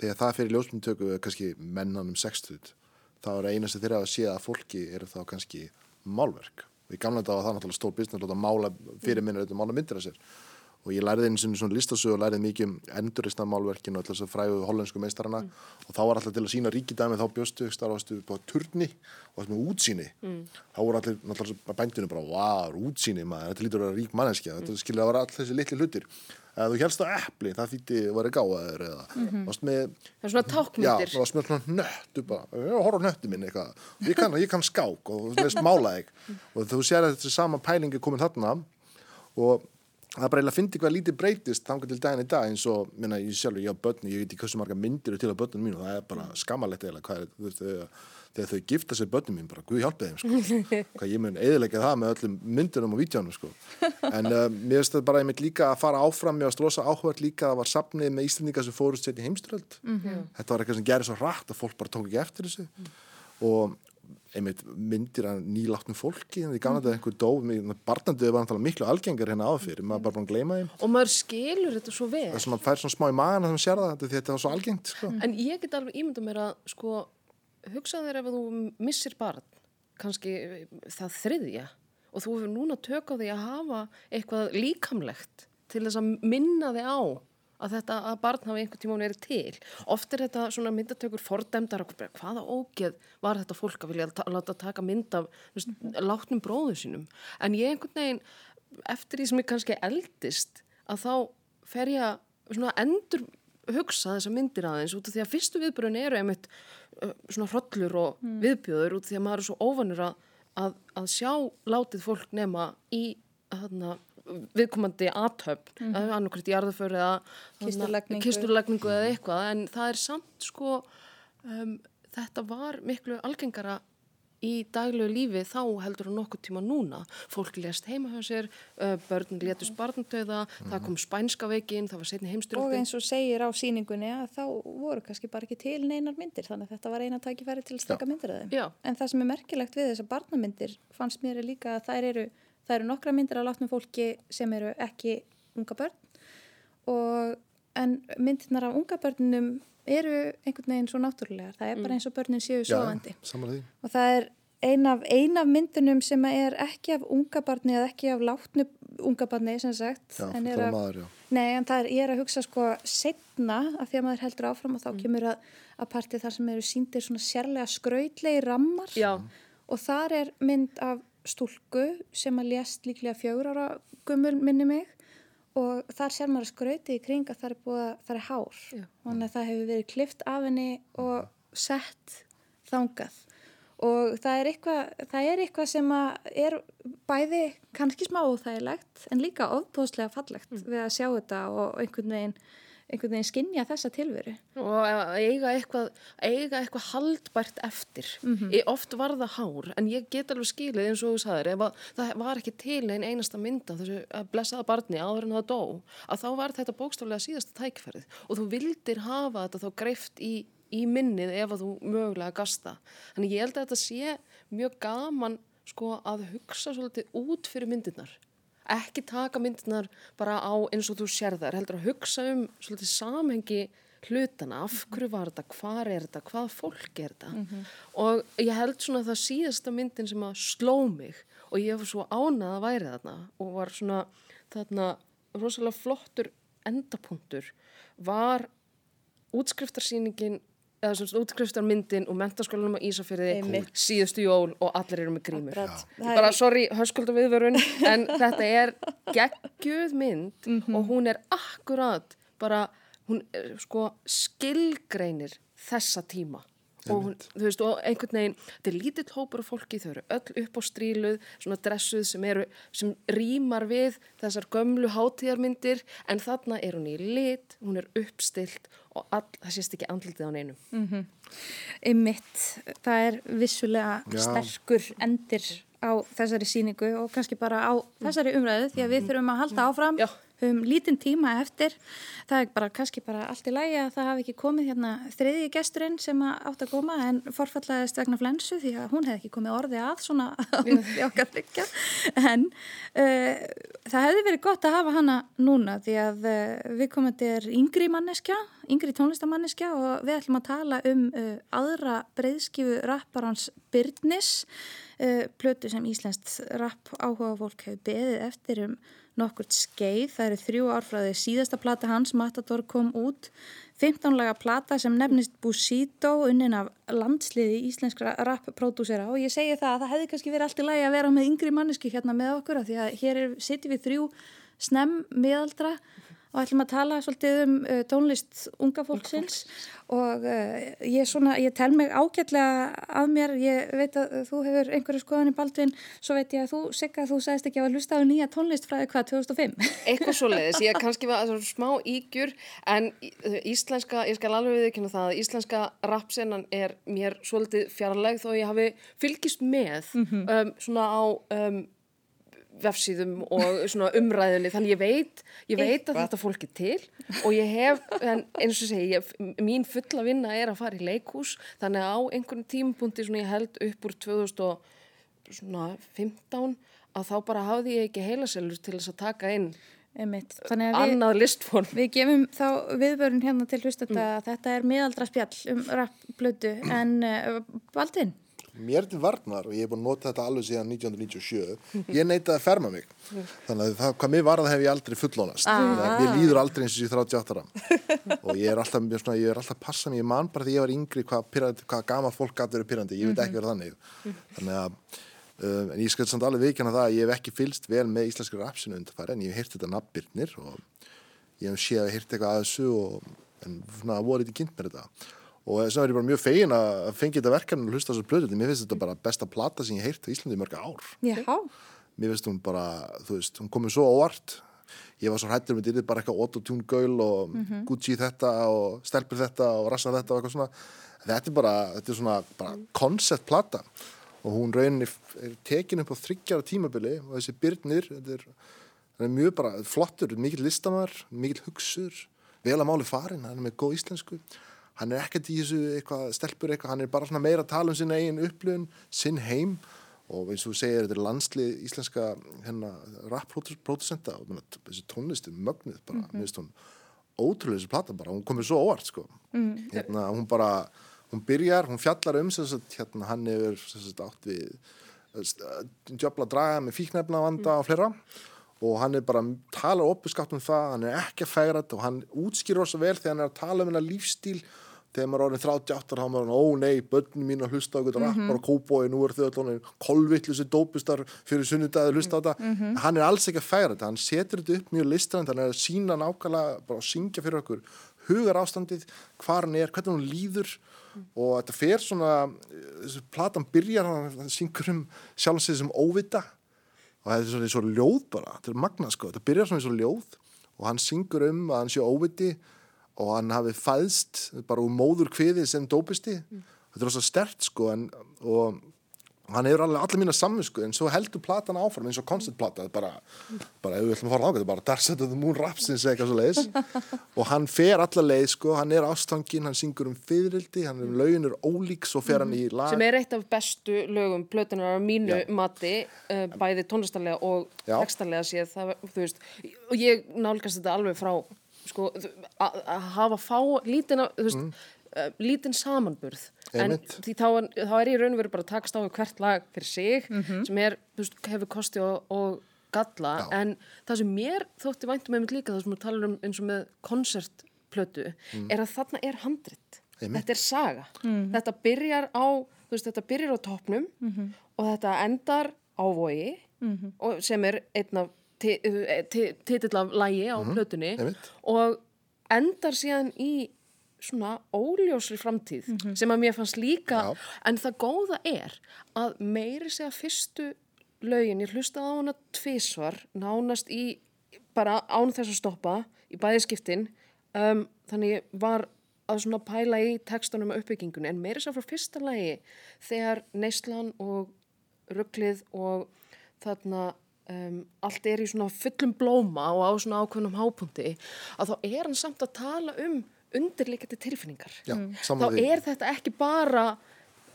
þegar það fyrir ljósmyndtöku er kannski mennan um 60 þá er eina sem þeirra að sé að fólki er þá kannski málverk. Og í gamla dag var það náttúrulega stór business að mála fyrir minna að mála myndir að sér. Og ég læriði einu sinni svona listasögu og læriði mikið um enduristna málverkinu og alltaf fræðu hollensku meistarana. Og þá var alltaf til að sína ríkidæmi þá bjóstu á turni og með útsýni. Þá voru allir náttúrulega bændinu bara wow, útsýni maður, þetta lítur að vera rík manneskja þetta skilja að vera allir þessi litli hlutir eða þú helst á epli, það þýtti að vera gáðaður eða varst með Það er svona Já, tákmyndir. það var svona nöttu bara, ég horf á nöttu minn eitthvað, ég kann, ég kann skák og þú veist mála þig. Og þú sér að þessi sama pælingi komin þarna. Og það er bara eiginlega að fyndi hvað lítið breytist þangar til daginn í dag eins og, minna, ég sjálfur, ég á börni, ég veit ekki hversu marga myndir til á börnunum mínu og það er bara skammalegt eiginlega hvað er, veist, þegar, þau gifta sér börnum mín, bara, guð hjálpi þeim, sko. Hvað ég mun eðilegja það með öllum myndunum og vítjónum, sko. En uh, mér finnst þetta bara einmitt líka að fara áfram mér varst rosa áhugað líka að það var safnið með Íslandinga sem fórust sér í heimsturöld þetta var eitthvað sem gerir svo rætt að fólk bara tók ekki eftir þessu. Og einmitt myndir að nýláttnum fólki en því gana þetta einhver dó barnandið var náttúrulega miklu algengar hérna áður fyrir maður er bara búin að gleyma þeim. Og maður skilur þetta svo vel. það er sem maður fær svona smá í magan að það sér það því þetta var svo algengt sko. En ég get alveg ímynda mér að sko, hugsa þér ef þú missir barn, kannski það þriðja og þú hefur núna tök á því að hafa eitthvað líkamlegt til þess að minna þig á að þetta að barn hafi einhvern tíma verið til. Oft er þetta svona myndatökur fordæmdar og hvaða ógeð var þetta fólk að vilja ta láta taka mynd af veist, látnum bróðu sínum. En ég einhvern veginn, eftir því sem ég kannski eldist, að þá fer ég að endur hugsa þessa myndir aðeins út af því að fyrstu viðbröðin eru einmitt svona hrollur og viðbjöður út af því að maður er svo óvanur að, að, að sjá látið fólk nema í þarna, viðkomandi aðtöfn, mm -hmm. annarkvært jarðaför eða þarna, Kisturlagningu. kisturlagningu eða eitthvað en það er samt sko um, þetta var miklu algengara í daglegu lífi þá heldur á nokkuð tíma núna. Fólk lést heima hjá sér, börn létust barndauða, það kom spænska veikin, það var setni og heimstyrjöldin. eins og segir á síningunni að þá voru kannski bara ekki til neinar myndir þannig að þetta var eina tækifæri til að staka myndir að þeim Já. en það sem er merkilegt við þessar barnamyndir fannst mér er líka að þær eru það eru nokkra myndir af látnum fólki sem eru ekki unga börn og en myndirnar af unga börnunum eru einhvern veginn svo náttúrulegar. Það er bara eins og börnin séu því. Og það er ein af, ein af myndunum sem er ekki af unga barni eða ekki af látnu unga barni sem sagt já, en er af, maður, Nei, en það er, ég er að hugsa sko setna af því að maður heldur áfram og þá kemur að, að partið þar sem eru síndir svona sérlega skrautlegi rammar. Já, og þar er mynd af stúlku sem að lést líklega fjögur ára gummul minni mig og þar sér maður skrautið í kring að það er búið að það er hár. Já. þannig að það hefur verið klift af henni og sett þangað. Og það er eitthvað, það er eitthvað sem er bæði kannski smá óþægilegt en líka ofbóðslega fallegt við að sjá þetta og einhvern veginn einhvern veginn skinja þessa tilveru og eiga eitthvað, eiga eitthvað haldbært eftir. Ég oft var það hár, en ég get alveg skilið eins og þú sagðir, að það var ekki til einn einasta mynda þessu að blessaða barni áður en það dó, að þá var þetta bókstaflega síðasta tækferðið og þú vildir hafa þetta þá greift í, í minnið ef að þú mögulega gasta. Þannig ég held að þetta sé mjög gaman sko að hugsa svolítið út fyrir myndirnar ekki taka myndirnar bara á eins og þú sér þær, heldur að hugsa um svolítið samhengi hlutana, af hverju var þetta, hvar er þetta, hvað fólk er þetta? Og ég held svona að það síðasta myndin sem að sló mig og ég var svo ánað að væri þarna og var svona þarna rosalega flottur endapunktur var útskriftarsýningin eða svona útskriftarmyndin og mentaskólanum á Einmitt. síðustu jól og allir eru með grímur. Bara, sorry, höskulda viðvörun en þetta er geggjuð mynd Mhm. og hún er akkurat bara, hún er, sko skilgreinir þessa tíma. Og hún, þú veist, og einhvern veginn þetta er lítill hópur af fólki, þau eru öll upp á stríluð, svona dressuð sem eru sem rýmar við þessar gömlu hátíðarmyndir, en þarna er hún í lit, hún er uppstilt og all, það sést ekki andlitið á neinum. Einmitt, það er vissulega Já. sterkur endir á þessari síningu og kannski bara á þessari umræðu því að við þurfum að halda áfram. Já. Höfum lítinn tíma eftir. Það er bara kannski bara allt í lægi að það hafi ekki komið hérna þriðji gesturinn sem átt að koma en forfallaðist vegna flensu því að hún hefði ekki komið orði að svona í okkar þryggja en uh, það hefði verið gott að hafa hana núna því að uh, við komandi er yngri manneskja yngri tónlistamanneskja og við ætlum að tala um uh, aðra breyðskifu rapparans Byrnis plötu sem Íslenskt rapp áhuga fólk hefur beðið eftir um nokkurt skeið. Það eru þrjú árfræði síðasta plata hans, Matador, kom út. 15 laga plata sem nefnist Busito unnin af landsliði íslenskra rappprodúsera og ég segi það að það hefði kannski verið allt í lagi að vera með yngri manneski hérna með okkur af því að hér er, sitjum við þrjú snemm miðaldra og ætlum að tala svolítið um uh, tónlist unga fólksins og uh, ég, svona, ég tel mig ágætlega að mér, ég veit að þú hefur einhverju skoðan í Baldvin, svo veit ég að þú Sigga, þú sagðist ekki að hlusta á nýja tónlist frá hvað, 2005? Eitthvað svo leiðis, ég kannski var smá ígjur en íslenska, ég skal alveg viðkynna það að íslenska rapsennan er mér svolítið fjarlæg þó ég hafi fylgist með mm -hmm. um, svona á um, vefsíðum og svona umræðinni þannig ég veit, ég veit að þetta fólk er til og ég hef, eins og segi ég, mín fulla vinna er að fara í leikús þannig að á einhvern tímpunkti svona ég held upp úr 2015 að þá bara hafði ég ekki heilaselur til þess að taka inn Einmitt. annað við, listform Við gefum þá viðvörun hérna til hlustanda mm. að þetta er miðaldra spjall um rappblödu en uh, Baldvin mér til varnar og ég hef búin að nota þetta alveg síðan 1997 ég neitaði að ferma mig. Þannig að það, hvað mér var að hef ég aldrei fullónast ah. mér líður aldrei eins og ég 38 ára. Og ég er alltaf, svona, ég er alltaf að passa mér, ég man bara því ég var yngri hvað, pyrrandi, hvað gama fólk gæti verið pyrrandi ég veit ekki verið þannig. Þannig að, um, en ég skal samt alveg viðkjanna það að ég hef ekki fylst vel með íslenski rapsinu undarfæri en ég hef heyrt þetta nafnbyrnir og ég hef séð að heyrt eitthvað að þessu og, en svona voru þetta kynnt með þetta og þess vegna er ég bara mjög fegin að fengi þetta verkan og hlusta þessu plötu, mér finnst þetta bara besta plata sem ég heirt á Íslandi í mörga ár. Já. mér finnst hún bara, þú veist hún komið svo óvart. Ég var svo hættur með þetta bara eitthvað autotune gaul og mm -hmm. Gucci þetta og stelpur þetta og rassa þetta og eitthvað svona. Þetta er bara, þetta er svona bara koncept plata. Og hún rauninni er tekin upp á þryggjara tímabili og þessi byrnir, þetta er, er mjög bara flottur, mikill listamar mikill hugsur, vel að máli farin hann er með góð íslensku hann er ekkert í þessu eitthvað stelpur eitthvað, hann er bara meira að tala um sinna eigin upplöðun, sinn heim og eins og þú segir, þetta er landslið íslenska hérna, rap-producenta og þessi tónlistu mögnuð bara, mm -hmm. ótrúlega þessi plata bara, hún komir svo óvart sko mm. hérna, hún bara, hún byrjar hún fjallar um að hérna, hann hefur sagt, átt við djöfla draga með fíknefna vanda mm. og fleira og hann er bara, talar opuskátt um það, hann er ekki að færa þetta og hann útskýr ósað vel þegar hann er að tala um hennar lífstíl þegar maður er orðin 38 þá maður er ó nei, börnum mín að hlusta eitthvað mm -hmm. og kóboi, nú er þau allir kolvittlusi dópistar fyrir sunnudagi að hlusta á þetta mm -hmm. hann er alls ekki að færa þetta, hann setur þetta upp mjög listrænt, hann er að sína nákvæmlega bara að syngja fyrir okkur hugar ástandið, hvað hann er, hvernig hann líður mm. og þetta fer svona þessu platan byrjar hann syngur um sjálfsveit sem óvita og þetta er svona, svona ljóð bara, þetta er magna sko, þetta byrjar svona í svona ljóð og hann syngur um að hann sé óviti og hann hafi fæðst bara úr móður kviði sem dópisti mm. þetta er svona stert sko en, og hann hefur allir, allir mína samvinsku en svo heldur platan áfram eins og konstantplata bara, bara ef við ætlum að fara á þetta bara Dark Side of the Moon Rapsins eitthvað svo leiðis og hann fer allar leið sko hann er ástangin, hann syngur um fyririldi hann er um lauginur ólíks og fer hann í lag sem er eitt af bestu lögum plötunar á mínu Já. mati uh, bæði tónlistarlega og textarlega séð það, veist, og ég nálgast þetta alveg frá sko, að hafa fá lítina, þú veist mm uh, lítinn samanburð en því þá, þá er ég raun og verið bara að takast á hvert lag fyrir sig mm -hmm. sem er, þú veist, hefur kosti og, og galla, Já. en það sem mér þótti væntum með mig líka, það sem við talum um eins og með koncertplötu mm. er að þarna er handrit Einmitt. þetta er saga, mm. þetta byrjar á þú veist, þetta byrjar á toppnum -hmm. og þetta endar á vogi -hmm. og sem er einn af titill af lægi á mhm. plötunni og endar síðan í svona óljósri framtíð mm -hmm. sem að mér fannst líka Já. en það góða er að meiri segja fyrstu lögin, ég hlusta á hana tvísvar, nánast í bara án þess að stoppa í bæðiskiptin um, þannig var að svona pæla í tekstunum og uppbyggingunni en meiri segja frá fyrsta lagi þegar neyslan og rugglið og þarna um, allt er í svona fullum blóma og á svona ákveðnum hápunkti að þá er hann samt að tala um undirleikandi tilfinningar Já, mm. þá er þetta ekki bara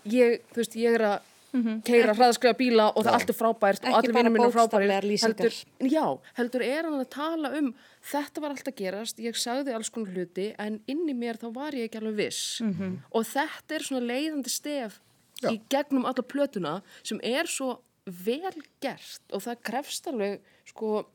ég, þú veist, ég er að -hmm. keira hraðskriða bíla og það er allt er frábært og allir vinnum minn er frábært heldur, já, heldur er hann að tala um þetta var allt að gerast, ég sagði alls konar hluti en inn í mér þá var ég ekki alveg viss mm -hmm. og þetta er svona leiðandi stef já. í gegnum alla plötuna sem er svo vel gert og það krefst alveg sko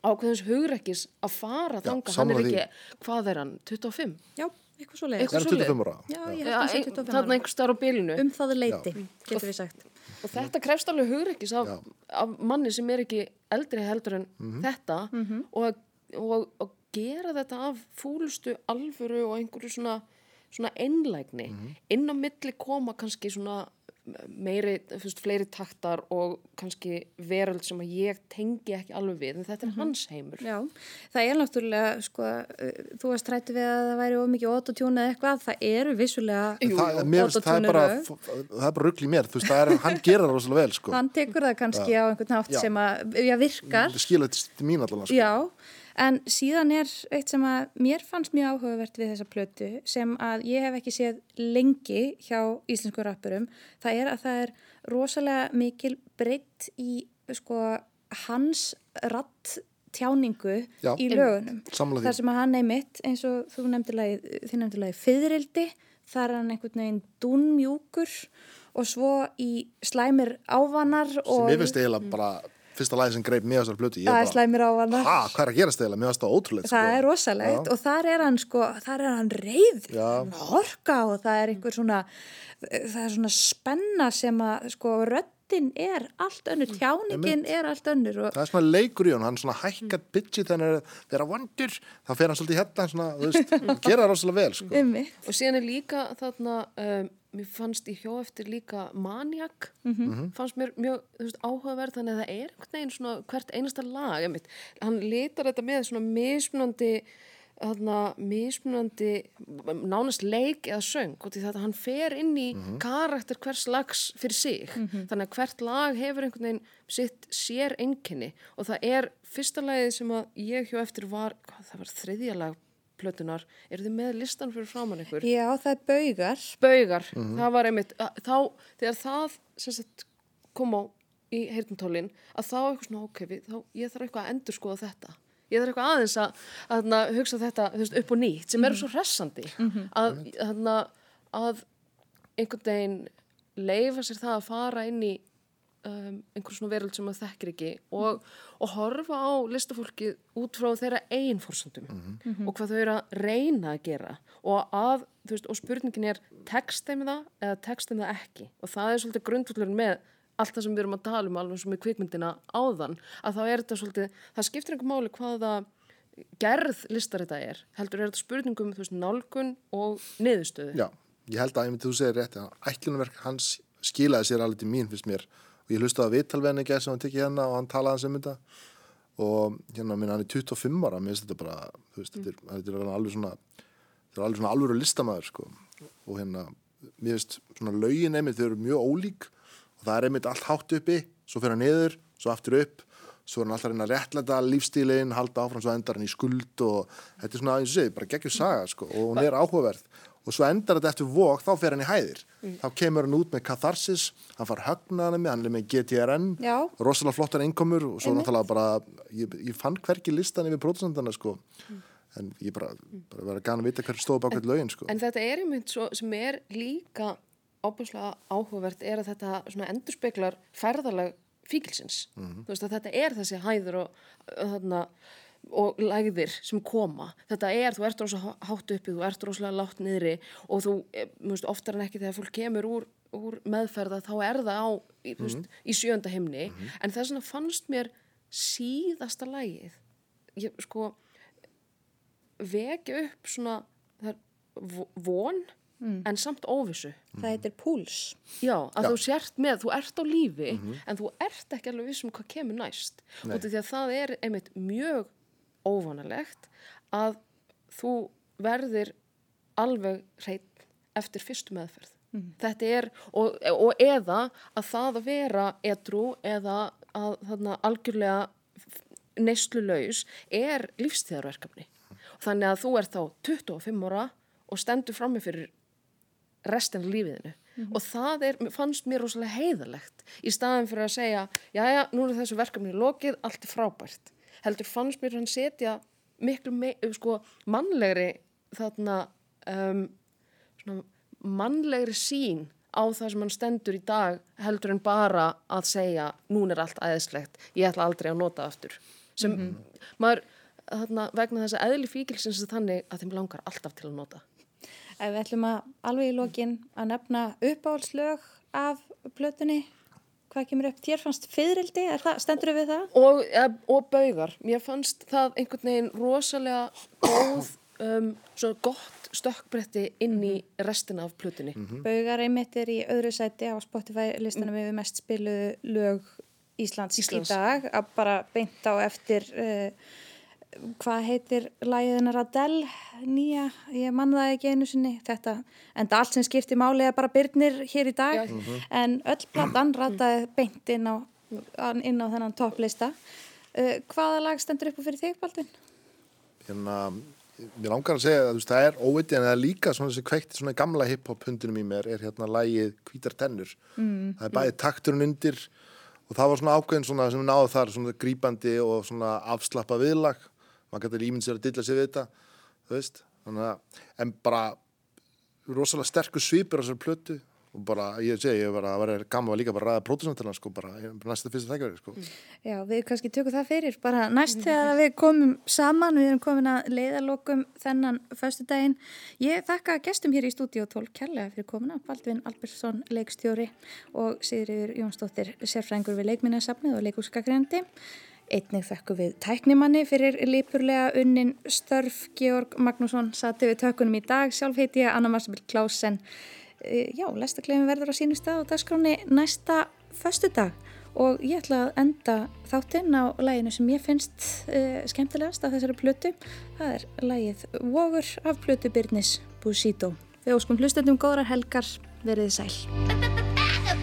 ákveðins hugrekkis að fara þanga, hann er ekki, hvað er hann, 25? Já, eitthvað svo leið. Eitthvað svo leið. Já, ég held að það sé 25 ára. Þannig einhver starf á bylinu. Um það er leiti, getur við sagt. Og þetta krefst alveg hugrekkis af, af manni sem er ekki eldri heldur en mm -hmm. þetta mm -hmm. og, og, og gera þetta af fúlustu alvöru og einhverju svona, svona einlægni. Inn á milli koma kannski svona meiri, fyrst, fleiri taktar og kannski veröld sem að ég tengi ekki alveg við, en þetta er hans heimur. Já, það er náttúrulega, sko, uh, þú varst trætti við að það væri of mikið autotune eða eitthvað, það eru vissulega finnst það, er bara, það er bara ruggl í mér, þú veist, það er, hann gerir það rosalega vel, sko. Hann tekur það kannski á einhvern nátt sem að, já, virkar. Það skilur þetta til mín allavega, sko. Já, en síðan er eitt sem að mér fannst mjög áhugavert við þessa plötu sem að ég hef ekki séð lengi hjá íslensku rappurum. Það er að það er rosalega mikil breytt í sko hans ratt tjáningu Já. í lögunum. Sammála því. Þar sem að hann einmitt, eins og þú nefndir lagið Fyðrildi, þar er hann einhvern veginn dúnmjúkur og svo í slæmir ávanar Sem og mér finnst eiginlega bara fyrsta lagi sem greip á þessar plötu. Ég það er slæmir ávanar. ha, hvað er að gerast eiginlega? Mér finnst það ótrúlega, sko. Það er rosalegt Já. og þar er hann sko, þar er hann reyð, Já. horka og það er einhver svona, það er svona spenna sem að sko röddin er allt önnur, tjáningin er allt önnur og Það er svona leikur í hann, hann svona hækkar bitchi þegar það er vondur, þá fer hann svolítið hérna, svona, þú veist, gera það rosalega vel, sko. Og síðan er líka þarna, um, mér fannst í hjó eftir líka Maniac, fannst mér mjög þú veist, áhugaverð, þannig að það er einhvern veginn svona hvert einasta lag, einmitt. hann litar þetta með svona mismunandi þarna, mismunandi nánast leik eða söng og því þetta hann fer inn í karakter hvers lags fyrir sig. Þannig að hvert lag hefur einhvern veginn sitt sér einkenni og það er fyrsta lagið sem að ég hjó eftir var, hvað, það var þriðja lag plötunar, eru þið með listan fyrir framann ykkur? Já, það er baugar. Baugar, það var einmitt að- þá, þegar það sagt, kom á í heyrntólin að þá eitthvað svona, við, þá, ég þarf eitthvað að endur skoða þetta. Ég þarf eitthvað aðeins að, að, að hugsa þetta veist, upp og nýtt sem eru svo hressandi. Að, að, að einhvern veginn leifa sér það að fara inn í um, einhver svona veröld sem maður þekkir ekki og, og horfa á listafólkið út frá þeirra eigin fórsöndum og hvað þau eru að reyna að gera og, að, veist, og spurningin er tekst þeim það eða tekst þeim það ekki og það er svolítið grundvöldurinn með allt það sem við erum að tala um alveg sem með kvikmyndina áðan að þá er þetta svolítið, það skiptir einhver máli hvaða gerð listar þetta er heldur er þetta spurningum þú veist, nálgun og niðurstöðu Já, ég held að, ég myndi þú segir rétt, að ætlunverk hans skilaði sér alveg til mín, finnst mér. Og ég hlustaði að viðtalvenni gæði sem hann tekið hérna og hann talaði hans um þetta. Og hérna, minna, hann er 25 ára, mér finnst þetta bara, þú veist, er, þetta er alveg svona, þetta er alveg svona alvöru listamæður, sko. Og hérna, mér finnst svona lögin einmitt, þau eru mjög ólík og það er einmitt allt hátt uppi, svo fer hann niður, svo aftur upp, svo er hann alltaf reyna að réttlæta lífstílinn, halda áfram, svo endar hann í skuld og þetta er svona, eins og segi, bara geggjur saga, sko, og hún er áhugaverð og svo endar þetta eftir vok, þá fer hann í hæðir. Þá kemur hann út með Catharsis hann far högnaðan með, hann er með GTRN Já. rosalega flottar einkomur og svo náttúrulega bara, ég, ég fann hverki listan yfir prótesandana, sko. En ég bara, bara verið gana að vita hver stóð bak hvert lögin, sko. En þetta er einmitt svo, sem er líka ábúrslega áhugavert er að þetta svona endurspeglar ferðalag fíkilsins. Þú veist að þetta er þessi hæður og, þarna, og lægðir sem koma. Þetta er, þú ert rosa hátt uppi, þú ert rosalega látt niðri og þú, eh, þú veist, oftar en ekki þegar fólk kemur úr, úr meðferða þá er það á í, mm veist, í sjönda himni. En þess vegna fannst mér síðasta lægið ég, sko vekja upp svona er von en samt óvissu. Það heitir púls. já, að þú sért með, þú ert á lífi en þú ert ekki alveg vissum hvað kemur næst. Nei. út af því að það er einmitt mjög óvanalegt að þú verðir alveg hreitt eftir fyrstu meðferð. Þetta er, og, og eða að það að vera edru eða að þarna algjörlega neyslu laus er lífstíðarverkefni. Þannig að þú ert þá 25 ára og stendur frammi fyrir restin af lífiðinu. Og það er, fannst mér rosalega heiðalegt í staðin fyrir að segja já já, nú er þessu verkefni lokið, allt er frábært heldur fannst mér hann setja miklu me, sko, mannlegri þarna um, svona mannlegri sín á það sem hann stendur í dag heldur en bara að segja núna er allt æðislegt, ég ætla aldrei að nota aftur. Sem maður þarna, vegna þess að eðli fíkilsins er þannig að þeim langar alltaf til að nota. Ef við ætlum að alveg í lokin að nefna uppáhaldslög af plötunni, hvað kemur upp? Þér fannst fyririldi, er það, stendur við það? og, og baugar. Mér fannst það einhvern veginn rosalega góð, um, svo gott stökkbretti inn í restina af plutinni. Baugar einmitt er í öðru sæti á Spotify listanum Mm. við mest spiluðu lög Íslands, Íslands. í dag að bara beint á eftir uh, hvað heitir lægiðina Radell nýja, ég man það ekki einu sinni þetta, en það allt sem skiptir máli er bara byrnir hér í dag Já. en öll platan rataði beint inn á, inn á þennan topplista uh, hvaða lag stendur upp fyrir þig Baldvin? hérna, mér langar að segja að þú veist, það er óviti en það er líka svona þessi kveikt svona gamla hip-hop hundinum í mér er hérna lægið Hvítar tennur mm. það er bæði takturinn undir og það var svona ákveðin svona sem náðu þar svona grípandi og svona afslappa viðlag maður getur ímynd sér að dilla sér við þetta þú veist, þannig að en bara rosalega sterkur svipur á þessar plötu og bara, ég segi, ég var að vera gaman að líka bara ræða prótisantina sko, bara næsta fyrsta þækjari sko. Já, við kannski tökum það fyrir bara næst þegar við komum saman við erum komin að leiðalokum þennan föstudaginn. Ég þakka gestum hér í stúdíu 12 kærlega fyrir komuna Baldvin Albersson, leikstjóri og Sigriður Jónsdóttir, sérfræðingur við leikminnarsafnið og leikúskakrendi Einnig þakku við tæknimanni fyrir lípurlega unnin störf Georg Magnússon sati við tökunum í dag. Sjálf heiti ég Anna Marsabell Klausen. E, Já, lestakleifin verður á sínum stað og dagskráni næsta föstudag og ég ætla að enda þáttinn á læginu sem ég finnst uh, skemmtilegast af þessari plötu. Það er lægið Vogur af plötu Byrnis Busito. Við óskum hlustendum góðrar helgar, veriði sæl.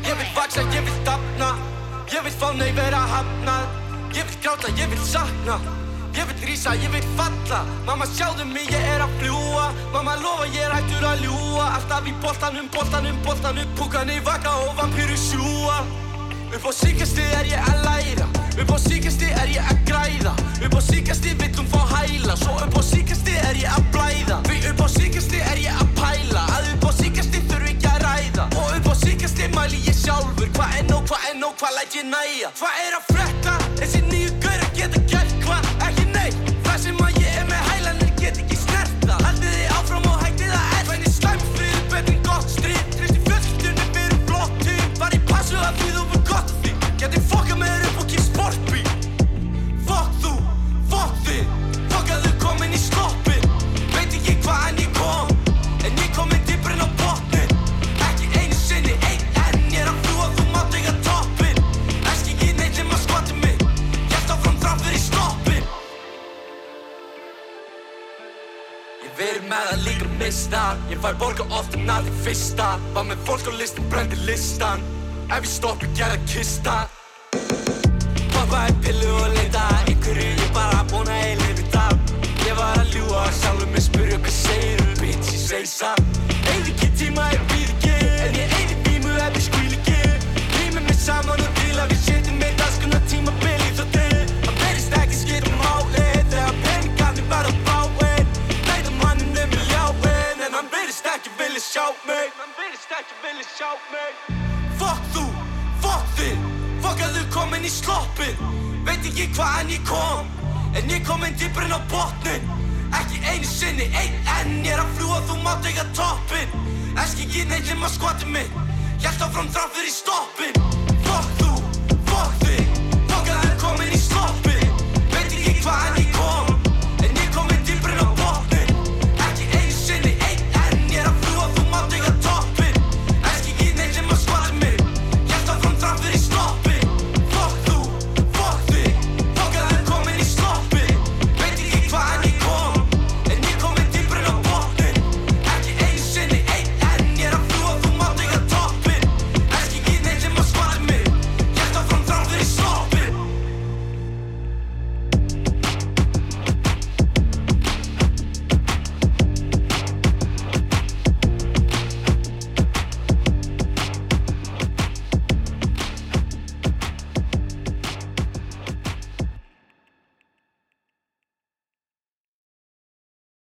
Ég vil vaksa, ég vil dapna Ég vil fá nei vera hafnað Ég vil gráta, ég vil sakna. Ég vil rísa, ég vil falla. Mamma sjáðu mig, ég er að fljúa Mamma lofa, ég er hættur að ljúa Alltaf í boltanum, boltanum, boltanum. Púkani vaka og vampíru sjúa Upp á síkasti er ég að læra. Upp á síkasti er ég að græða. Upp á síkasti vill hún fá hæla. Svo upp á síkasti er ég að blæða. Því upp á síkasti er ég að pæla Síkasti mæli ég sjálfur Hvað er nóg, hvað er nóg, hvað læt ég næja Hvað er að frekka, þessi nýju gaur að geta gert Hvað, Ég verið með að líka mista. Ég fæ borga en að því fyrsta. Var með fólk á listin, brendi listan. Ef ég stoppi, gerða kista. Pappa er pillu og leita Einhverju ég bara búin að við það Ég var að ljúa sjálfur mig spyrja hvað segir þú Bitch, ég segi satt? Eyði ekki tíma, ég býð ekki En ég eyði bímu ef ég skvíl ekki. Rýmum mig saman og sjá mig Menn verðist ekki vilja sjá mig Fuck þú, fuck þig Fuck að þú komin í sloppin Veit ekki hvaðan ég kom En ég komin dýbrinn á botnin Ekki einu sinni, einn enn Ég er að fljúa, þú mátt eiga toppin Eskingin heilum að skvati mig Hjælt áfram þráfður í stoppin Fuck þú, fuck þig Fuck að þú komin í sloppin Veit ekki hvaðan ég